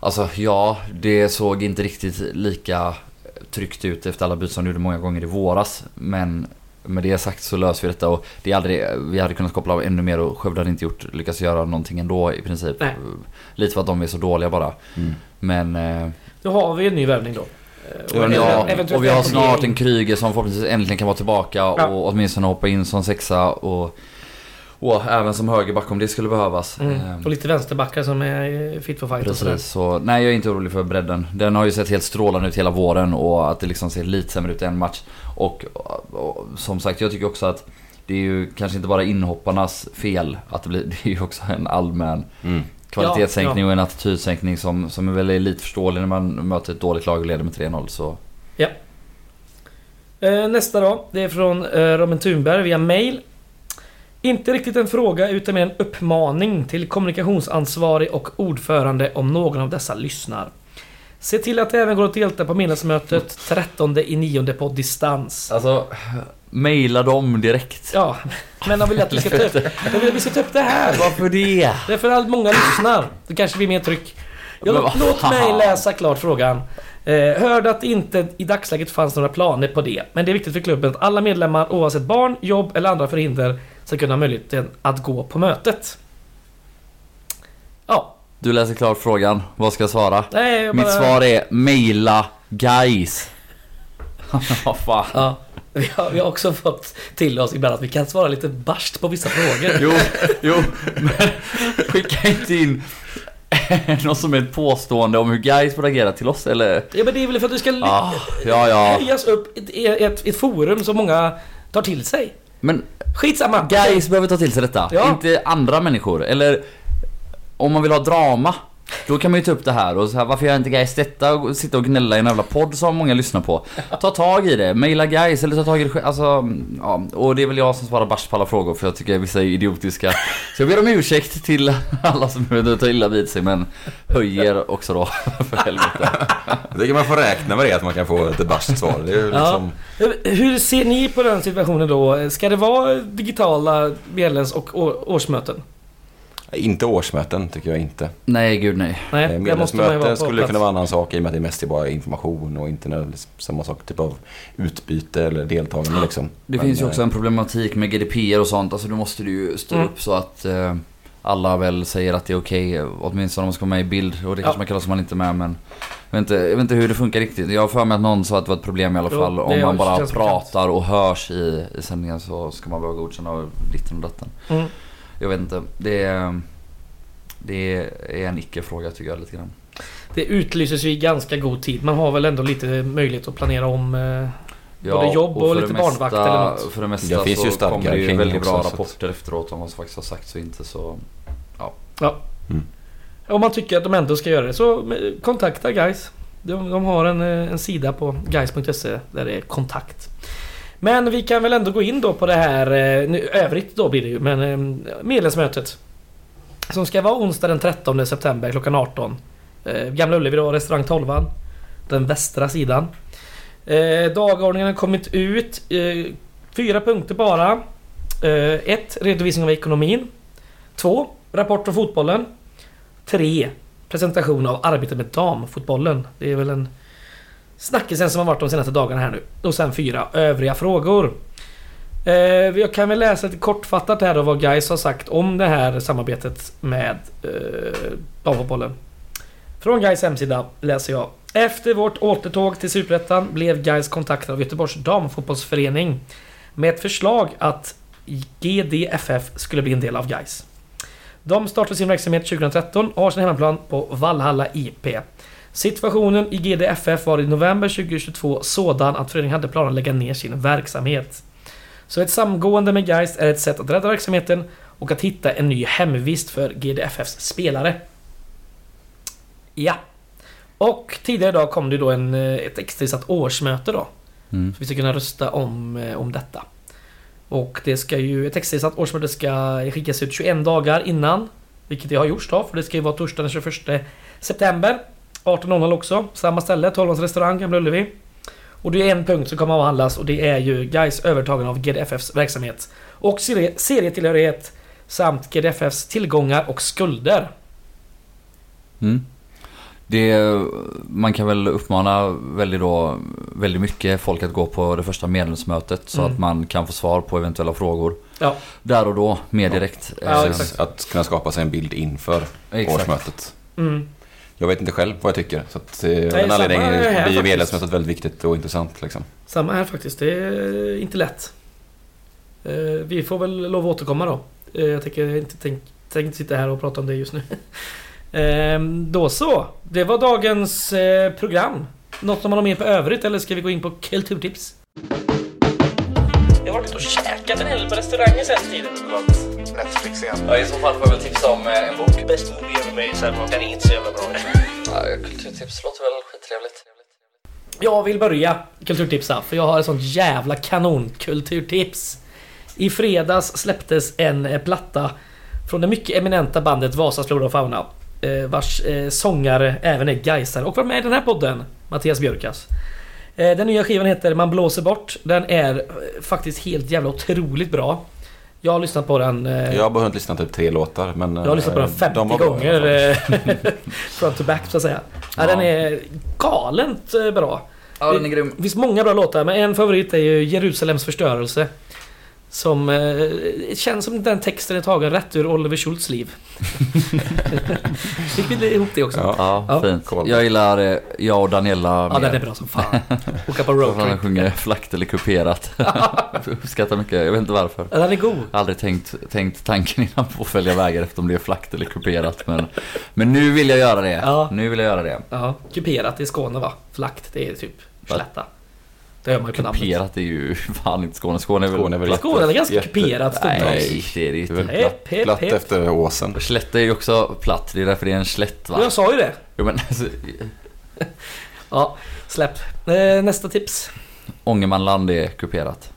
[SPEAKER 3] alltså ja, det såg inte riktigt lika tryckt ut efter alla byten som det gjorde många gånger i våras. Men med det sagt så löser vi detta och det är aldrig, vi hade kunnat koppla av ännu mer och Skövde hade inte gjort, lyckats göra någonting ändå i princip.
[SPEAKER 2] Nej.
[SPEAKER 3] Lite för att de är så dåliga bara.
[SPEAKER 4] mm.
[SPEAKER 3] Men eh,
[SPEAKER 2] Då har vi en ny värvning då. Och
[SPEAKER 3] ja, och vi har snart en Kryger som förhoppningsvis äntligen kan vara tillbaka
[SPEAKER 2] Ja.
[SPEAKER 3] och åtminstone hoppa in som sexa och, och även som högerback om det skulle behövas.
[SPEAKER 2] Mm.
[SPEAKER 3] Eh,
[SPEAKER 2] Och lite vänsterbackar som är fit for fight och sådär.
[SPEAKER 3] Precis, så nej jag är inte orolig för bredden. Den har ju sett helt strålande ut hela våren och att det liksom ser lite sämre ut i en match. Och, och som sagt, jag tycker också att det är ju kanske inte bara inhopparnas fel att det blir, det är ju också en allmän
[SPEAKER 4] Mm.
[SPEAKER 3] kvalitetssänkning
[SPEAKER 2] Ja,
[SPEAKER 3] och en attitydsänkning som, som är väl lite förståelig när man möter ett dåligt lag och leder med 3-0 så...
[SPEAKER 2] Eh, nästa då. Det är från eh, Robin Thunberg via mail. Inte riktigt en fråga utan mer en uppmaning till kommunikationsansvarig och ordförande om någon av dessa lyssnar. Se till att det även går att delta på medlemsmötet 13 i nionde på distans.
[SPEAKER 3] Alltså, mejla dem direkt.
[SPEAKER 2] Ja, men de vill att vi ska ta upp, de vill att vi ska ta upp det här.
[SPEAKER 3] Varför det?
[SPEAKER 2] Det är för att många lyssnar. Det kanske blir mer tryck. Ja,
[SPEAKER 3] Men vad
[SPEAKER 2] låt mig läsa klart frågan. Eh, hörde att det inte i dagsläget fanns några planer på det. Men det är viktigt för klubben att alla medlemmar oavsett barn, jobb eller andra förhinder ska kunna ha möjligheten att gå på mötet. Ja,
[SPEAKER 3] Du läser klart frågan. Vad ska jag svara?
[SPEAKER 2] nej, jag
[SPEAKER 3] Mitt
[SPEAKER 2] bara-
[SPEAKER 3] svar är mejla guys. Vad fan.
[SPEAKER 2] Ja, vi har, vi har också fått till oss ibland att vi kan svara lite barskt på vissa frågor.
[SPEAKER 3] Jo, jo, men skicka inte in något som är ett påstående om hur guys borde agera till oss eller?
[SPEAKER 2] Ja, men det är väl för att du ska
[SPEAKER 3] Ah, ja, ja.
[SPEAKER 2] upp i ett, ett, ett forum som många tar till sig.
[SPEAKER 3] Men
[SPEAKER 2] Skitsamma!
[SPEAKER 3] guys behöver ta till sig detta,
[SPEAKER 2] Ja.
[SPEAKER 3] inte andra människor. Eller om man vill ha drama. Då kan man ju ta upp det här och så här, varför gör inte guys detta och sitta och gnälla i en jävla podd som många lyssnar på. Ta tag i det, maila guys eller ta tag i det. Alltså, ja, och det är väl jag som svarar barst på alla frågor för jag tycker vissa är idiotiska. Så jag ber om ursäkt till alla som eventuellt tar illa vid sig men höjer också då, för helvete.
[SPEAKER 4] Jag tycker man får räkna med det, att man kan få ett barskt svar. Det är ju
[SPEAKER 2] Ja.
[SPEAKER 4] liksom...
[SPEAKER 2] Hur- ser ni på den situationen då? Ska det vara digitala medlems och årsmöten?
[SPEAKER 4] Inte årsmöten, tycker jag inte.
[SPEAKER 3] Nej, gud nej.
[SPEAKER 2] Nej,
[SPEAKER 4] Eh,
[SPEAKER 2] där måste man ju vara
[SPEAKER 4] Medlemsmöte
[SPEAKER 2] på
[SPEAKER 4] skulle kunna vara en annan sak i och med att det är mest bara information och inte samma sak, typ av utbyte eller deltagande liksom.
[SPEAKER 3] Det
[SPEAKER 4] Men,
[SPEAKER 3] finns ju
[SPEAKER 4] eh,
[SPEAKER 3] också en problematik med GDPR och sånt. Alltså då måste du ju stå
[SPEAKER 2] Mm.
[SPEAKER 3] upp så att eh, alla väl säger att det är okej. åtminstone om man ska vara med i bild. Och det
[SPEAKER 2] Ja.
[SPEAKER 3] kanske man kallar som man inte är med men... Jag vet, inte, jag vet inte hur det funkar riktigt. Jag har för mig att någon sa att det var ett problem i alla
[SPEAKER 2] Jo,
[SPEAKER 3] fall.
[SPEAKER 2] det
[SPEAKER 3] Om man bara pratar och hörs i, i sändningen så ska man behöva godkänna av ditten och datten.
[SPEAKER 2] Mm.
[SPEAKER 3] Jag vet inte. Det är, det är en icke-fråga tycker jag lite grann.
[SPEAKER 2] Det utlyses ju i ganska god tid. Man har väl ändå lite möjlighet att planera om... Eh, Både jobb och
[SPEAKER 3] för
[SPEAKER 2] lite
[SPEAKER 3] det
[SPEAKER 2] barnvakt
[SPEAKER 3] mesta-
[SPEAKER 2] eller något.
[SPEAKER 3] För det mesta
[SPEAKER 4] Det finns ju
[SPEAKER 3] så kommer det ju väldigt bra rapporter efteråt om vad som faktiskt har sagts och inte så...
[SPEAKER 2] ja.
[SPEAKER 4] Mm.
[SPEAKER 2] Om man tycker att de ändå ska göra det så eh, kontakta guys. De, de har en, eh, en sida på guys.se där det är kontakt. Men vi kan väl ändå gå in då på det här, eh, nu, övrigt då blir det ju, men eh, medlemsmötet. Som ska vara onsdag den 13 september klockan 18. Eh, Gamla Ullevi då, restaurang 12 Den västra sidan. Dagordningen har kommit ut. Fyra punkter bara. 1. Redovisning av ekonomin. 2. Rapport om fotbollen. 3. Presentation av arbetet med damfotbollen. Det är väl en snackisen som har varit de senaste dagarna här nu. Och sen fyra, Övriga frågor. Eh, jag kan väl läsa lite kortfattat här då vad Gais har sagt om det här samarbetet med eh, damfotbollen. Från Gais hemsida läser jag. Efter vårt återtåg till Superettan blev Gais kontaktad av Göteborgs damfotbollsförening med ett förslag att GDFF skulle bli en del av Gais. De startade sin verksamhet 2013 och har sin hemmaplan på Vallhalla IP. Situationen i GDFF var i november 2022 sådan att föreningen hade planer att lägga ner sin verksamhet. Så ett samgående med Geist är ett sätt att rädda verksamheten och att hitta en ny hemvist för GDFFs spelare. Ja. Och tidigare idag kom det då en, eh, ett extrainsatt årsmöte då.
[SPEAKER 3] Mm.
[SPEAKER 2] Så vi ska kunna rösta om, eh, om detta. Och det ska ju, ett extrainsatt årsmöte ska skickas ut 21 dagar innan. Vilket det har gjorts då, för det ska ju vara torsdagen den 21 september. 18.00 också, samma ställe, 12 restaurang, Gamla Ullevi. Och det är en punkt som kommer att avhandlas och det är ju Guys övertagande av GDFFs verksamhet. Och serie, serietillhörighet samt GDFFs tillgångar och skulder.
[SPEAKER 3] Mm. Det, man kan väl uppmana väldigt, då, väldigt mycket folk att gå på det första medlemsmötet så
[SPEAKER 2] Mm.
[SPEAKER 3] att man kan få svar på eventuella frågor.
[SPEAKER 2] Ja,
[SPEAKER 3] Där och då, mer direkt.
[SPEAKER 2] Ja,
[SPEAKER 3] Eh.
[SPEAKER 4] Att kunna skapa sig en bild inför
[SPEAKER 3] Exakt.
[SPEAKER 4] årsmötet.
[SPEAKER 2] mm.
[SPEAKER 4] Jag vet inte själv vad jag tycker. Så att, eh, av
[SPEAKER 2] Nej,
[SPEAKER 4] den
[SPEAKER 2] samma
[SPEAKER 4] anledningen blir medlemsmötet väldigt viktigt och intressant. Liksom.
[SPEAKER 2] Samma här faktiskt. Det är inte lätt. Eh, Vi får väl lov att återkomma då. Eh, Jag tänker inte, tänk, inte sitta här och prata om det just nu. Ehm, Då så. Det var dagens program. Något som man har med på övrigt eller ska vi gå in på kulturtips? Jag har varit och käkat en hel på restaurangen sen tiden.
[SPEAKER 5] Netflix igen.
[SPEAKER 3] Ja, I så fall får jag väl tipsa om eh, en bok.
[SPEAKER 5] Best movie ever made, så här, den är inte så jävla bra.
[SPEAKER 3] Ja, kulturtips låter väl skittrevligt.
[SPEAKER 2] Jag vill börja kulturtipsa för jag har ett sånt jävla kanonkulturtips. I fredags släpptes en eh, platta från det mycket eminenta bandet Vasas flora och fauna. eh, Vars sångare även är Gaisare och var med i den här podden, Mattias Björkas. Den nya skivan heter Man blåser bort. Den är faktiskt helt jävla otroligt bra. Jag har lyssnat på den... eh,
[SPEAKER 4] Jag har bara hunnit lyssna typ tre låtar. Men,
[SPEAKER 2] jag har lyssnat på den 50 gånger. eh, Front to back så att säga. Ja.
[SPEAKER 3] Ja.
[SPEAKER 2] Den är galent eh, bra.
[SPEAKER 3] Ja, den är grym.
[SPEAKER 2] Det finns många bra låtar, men en favorit är ju Jerusalems förstörelse. Som eh, känns som den texten är tagen rätt ur Oliver Schultz liv. Fick vi ihop det också? Ja,
[SPEAKER 4] Ja.
[SPEAKER 3] Ja,
[SPEAKER 2] Ja.
[SPEAKER 3] fint.
[SPEAKER 4] Cool.
[SPEAKER 3] Jag gillar eh, jag och Daniela
[SPEAKER 2] den är bra som fan. Åka på
[SPEAKER 3] Han
[SPEAKER 2] roadtrip.
[SPEAKER 3] sjunger flakt eller kuperat. Jag uppskattar mycket, jag vet inte varför.
[SPEAKER 2] Ja, den är god.
[SPEAKER 3] Jag har aldrig tänkt, tänkt tanken innan på att följa vägar efter om det är flakt eller kuperat. Men, men nu vill jag göra det.
[SPEAKER 2] Ja.
[SPEAKER 3] Nu vill jag göra det.
[SPEAKER 2] Ja, kuperat i Skåne va? Flakt, det är typ slätta. Det hör man ju på.
[SPEAKER 3] Kuperat är ju fan inte Skåne. Skåne är väl...
[SPEAKER 4] Skåne är väl
[SPEAKER 3] platt.
[SPEAKER 2] Skåne är ganska kuperat stundtals.
[SPEAKER 3] Nej, det är det
[SPEAKER 4] Det är väl
[SPEAKER 3] inte.
[SPEAKER 2] Hepp,
[SPEAKER 4] platt,
[SPEAKER 2] hepp,
[SPEAKER 4] platt
[SPEAKER 2] hepp.
[SPEAKER 4] efter åsen.
[SPEAKER 3] Slätt är ju också platt, det är därför det är en slätt va?
[SPEAKER 2] Jag sa ju det.
[SPEAKER 3] Jo men alltså,
[SPEAKER 2] Ja, släpp. Eh, nästa tips.
[SPEAKER 3] Ångermanland är kuperat.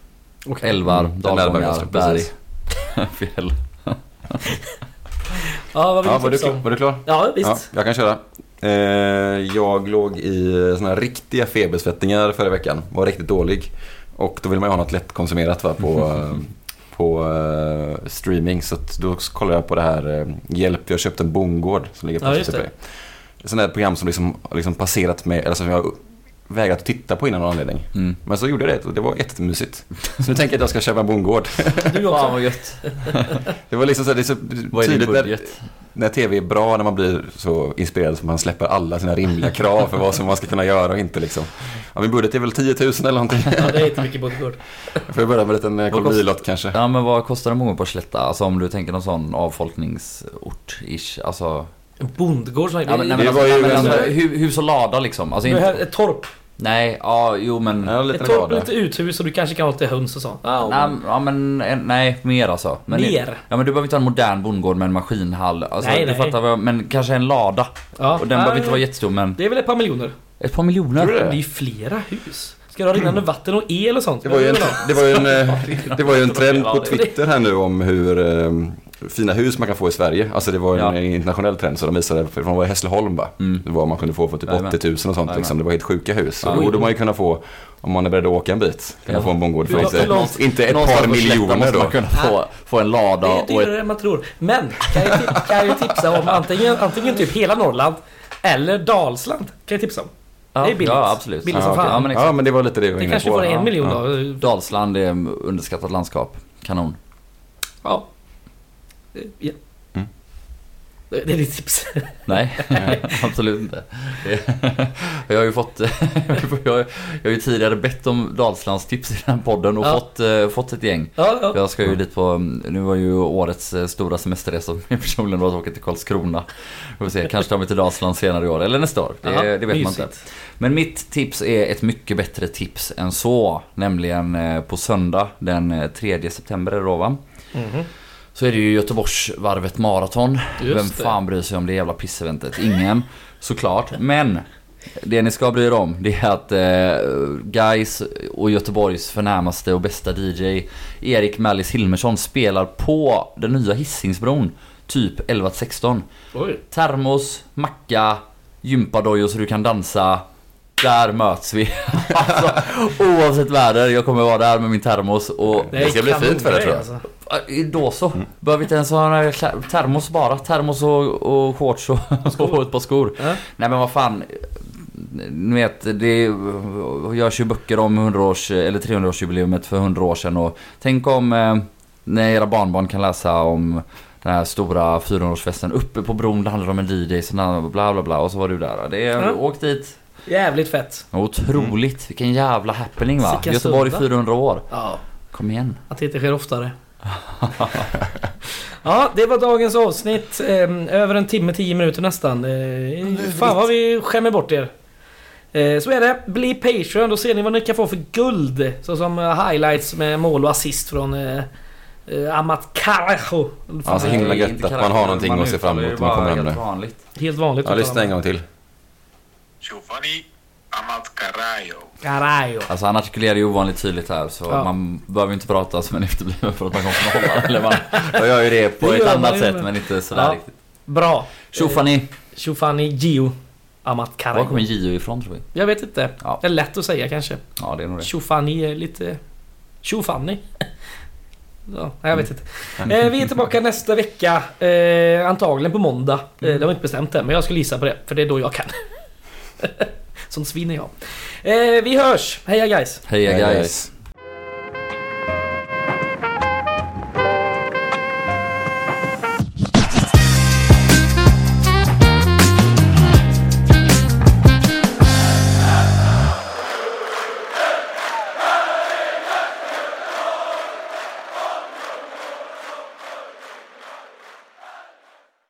[SPEAKER 3] Älvar,
[SPEAKER 4] Mm,
[SPEAKER 3] dalgångar, berg,
[SPEAKER 4] precis.
[SPEAKER 3] fjäll.
[SPEAKER 2] Ja, vad vill
[SPEAKER 4] Ja,
[SPEAKER 2] du
[SPEAKER 4] var, du
[SPEAKER 2] tipsa
[SPEAKER 4] klar?
[SPEAKER 2] om?
[SPEAKER 4] var du klar?
[SPEAKER 2] Ja, visst.
[SPEAKER 4] Ja, jag kan köra. Eh, jag låg i såna här riktiga febersvettningar förra veckan. Var riktigt dålig. Och då vill man ju ha något lättkonsumerat va, på, på eh, streaming. Så då kollade jag på det här eh, Hjälp, jag har köpt en bondgård som ligger på
[SPEAKER 2] Ja,
[SPEAKER 4] SVT Play. Sånt där program som liksom, liksom passerat med, eller som jag vägrat att titta på innan någon anledning.
[SPEAKER 3] Mm.
[SPEAKER 4] Men så gjorde jag det och det var jättemysigt. Så nu tänker jag att jag ska köpa en bondgård.
[SPEAKER 2] Du också.
[SPEAKER 3] Fan vad gött.
[SPEAKER 4] Det var liksom så, det är så
[SPEAKER 3] Vad är
[SPEAKER 4] tydligt när,
[SPEAKER 3] budget?
[SPEAKER 4] när tv är bra, när man blir så inspirerad så man släpper alla sina rimliga krav för vad som man ska kunna göra och inte liksom. Ja, min budget är väl 10 000 eller någonting.
[SPEAKER 2] Ja, det är inte mycket bondgård.
[SPEAKER 4] Jag får börja med en liten eh, kolonilott kanske.
[SPEAKER 3] Ja men vad kostar en många på Slätta? Alltså om du tänker någon sån avfolkningsort-ish. Alltså...
[SPEAKER 2] En bondgård som
[SPEAKER 3] Ja, men, nej,
[SPEAKER 4] det
[SPEAKER 3] men
[SPEAKER 4] var
[SPEAKER 3] alltså,
[SPEAKER 4] ju
[SPEAKER 3] men
[SPEAKER 4] en-
[SPEAKER 3] alltså, hu- hus och lada liksom. Alltså
[SPEAKER 2] Det här
[SPEAKER 3] inte...
[SPEAKER 2] är ett torp.
[SPEAKER 3] Nej, ja jo men...
[SPEAKER 4] Ja,
[SPEAKER 2] Ett torp lite uthus och du kanske kan ha lite höns och så. Ja,
[SPEAKER 3] Nej, ja, men, eh, nej, mer alltså. Men,
[SPEAKER 2] Mer?
[SPEAKER 3] Ja men du behöver inte ha en modern bondgård med en maskinhall. Alltså,
[SPEAKER 2] Nej,
[SPEAKER 3] du
[SPEAKER 2] nej.
[SPEAKER 3] fattar vad jag, Men kanske en lada.
[SPEAKER 2] ja.
[SPEAKER 3] Och den behöver inte vara jättestor men
[SPEAKER 2] Det är väl ett par miljoner?
[SPEAKER 3] ett par miljoner.
[SPEAKER 4] Tror du
[SPEAKER 2] Det
[SPEAKER 4] det?
[SPEAKER 2] är ju flera hus. Ska du ha rinnande vatten och el och sånt?
[SPEAKER 4] Det var ju en, det var ju en, eh, det var ju en trend på
[SPEAKER 3] det-
[SPEAKER 4] Twitter här nu om hur eh, fina hus man kan få i Sverige. Alltså det var en
[SPEAKER 3] Ja.
[SPEAKER 4] internationell trend så de visade, för de var i Hässleholm va?
[SPEAKER 3] Mm.
[SPEAKER 4] Det var man kunde få för typ
[SPEAKER 3] Jajamän.
[SPEAKER 4] 80 000 och sånt liksom. Det var helt sjuka hus. Så
[SPEAKER 3] Ja.
[SPEAKER 4] då borde man ju kunna få, om man är beredd att åka en bit, kunna
[SPEAKER 3] Ja.
[SPEAKER 4] få en bondgård för inte,
[SPEAKER 2] långt-
[SPEAKER 4] inte ett par miljoner
[SPEAKER 3] måste
[SPEAKER 4] då.
[SPEAKER 3] man kunna få, få en lada
[SPEAKER 2] Det är
[SPEAKER 3] och
[SPEAKER 2] dyrare
[SPEAKER 3] ett...
[SPEAKER 2] än man tror. Men kan jag, kan jag ju tipsa om antingen, antingen typ hela Norrland eller Dalsland. Kan jag tipsa om.
[SPEAKER 3] Ja,
[SPEAKER 2] det är billigt.
[SPEAKER 3] Ja absolut.
[SPEAKER 2] Billigt
[SPEAKER 3] ja,
[SPEAKER 2] som fan.
[SPEAKER 3] Ja, men.
[SPEAKER 4] Ja men det var lite det jag var
[SPEAKER 2] Det
[SPEAKER 4] inne
[SPEAKER 2] kanske
[SPEAKER 4] på.
[SPEAKER 2] får en
[SPEAKER 4] Ja,
[SPEAKER 2] miljon
[SPEAKER 4] ja.
[SPEAKER 2] då.
[SPEAKER 3] Dalsland är underskattat landskap. Kanon.
[SPEAKER 2] Ja. Ja.
[SPEAKER 4] Mm.
[SPEAKER 2] Det är ditt tips.
[SPEAKER 3] Nej, absolut inte. Jag har ju fått, jag har ju tidigare bett om Dalslands tips i den här podden och
[SPEAKER 2] Ja.
[SPEAKER 3] fått, eh, fått ett gäng.
[SPEAKER 2] Ja, ja.
[SPEAKER 3] Jag ska ju dit på, nu var ju årets eh, stora semesterresa mig personligen var att åka till Karlskrona. Vi får se, kanske tar vi till Dalsland senare i år, eller nästa år. Det, det vet man
[SPEAKER 2] mysigt.
[SPEAKER 3] inte. Men mitt tips är ett mycket bättre tips än så. Nämligen eh, på söndag den eh, 3 september är det då va?
[SPEAKER 2] Mhm.
[SPEAKER 3] Så är det ju Göteborgsvarvet maraton.
[SPEAKER 2] Just
[SPEAKER 3] Vem
[SPEAKER 2] det.
[SPEAKER 3] fan bryr sig om det jävla pisseventet? Ingen, såklart. Men Det ni ska bry er om det är att eh, Guys och Göteborgs förnämaste och bästa DJ Erik Mallis Hilmersson spelar på den nya Hisingsbron typ 11-16.
[SPEAKER 2] Oj.
[SPEAKER 3] Termos, macka, gympadojor så du kan dansa. Där möts vi. alltså, oavsett väder, jag kommer vara där med min termos och
[SPEAKER 4] Det ska bli fint för dig, tror jag.
[SPEAKER 2] Alltså.
[SPEAKER 3] Då så. Behöver inte ens ha några termos bara. Termos och, och shorts och, och ett par skor.
[SPEAKER 2] Ja.
[SPEAKER 3] Nej men vad fan. Ni vet, det görs ju böcker om 100-års eller 300-årsjubileumet för 100 år sedan och tänk om eh, när era barnbarn kan läsa om den här stora 400-årsfesten uppe på bron, det handlar om en DJ, bla bla bla och så var du där. Det är,
[SPEAKER 2] Ja.
[SPEAKER 3] Åk dit.
[SPEAKER 2] Jävligt fett.
[SPEAKER 3] Otroligt, vilken jävla happening va?
[SPEAKER 2] Sicka
[SPEAKER 3] Göteborg
[SPEAKER 2] sudda.
[SPEAKER 3] 400 år.
[SPEAKER 2] Ja.
[SPEAKER 3] Kom igen.
[SPEAKER 2] Att det inte sker oftare. ja, det var dagens avsnitt. Eh, över en timme, tio minuter nästan. Eh, fan vad vi skämmer bort er. Eh, så är det. Bli Patreon, då ser ni vad ni kan få för guld. Såsom eh, highlights med mål och assist från eh, eh, Amat Carajo.
[SPEAKER 4] Ja, så himla gött att man har någonting att se fram emot när man kommer hem
[SPEAKER 3] Helt
[SPEAKER 4] nu.
[SPEAKER 3] vanligt.
[SPEAKER 2] Helt vanligt.
[SPEAKER 4] Ja, lyssna en gång till.
[SPEAKER 1] Giovanni Amat Carayo.
[SPEAKER 2] Carajo.
[SPEAKER 3] Alltså han artikulerar ju ovanligt tydligt här så
[SPEAKER 2] Ja.
[SPEAKER 3] man behöver inte prata som en efterbliven för att man kommer från Holland. Eller man, jag gör ju det på
[SPEAKER 2] Det
[SPEAKER 3] ett annat sätt
[SPEAKER 2] med.
[SPEAKER 3] men inte sådär
[SPEAKER 2] Ja.
[SPEAKER 3] riktigt.
[SPEAKER 2] Bra.
[SPEAKER 3] Tjofani!
[SPEAKER 2] Shofani Gio. Amat
[SPEAKER 3] Var
[SPEAKER 2] Carajo.
[SPEAKER 3] kommer Gio ifrån tror vi?
[SPEAKER 2] Jag vet inte.
[SPEAKER 3] Ja.
[SPEAKER 2] Det är lätt att säga kanske.
[SPEAKER 3] Ja det är nog det.
[SPEAKER 2] Tjofani är lite... Tjofanni. Ja, jag vet inte. Eh, vi är tillbaka nästa vecka. Eh, antagligen på måndag. Eh, det har vi inte bestämt än, men jag skulle gissa på det. För det är då jag kan. Sånt svin är jag. Eh, vi hörs! Heja guys!
[SPEAKER 3] Heja
[SPEAKER 4] guys.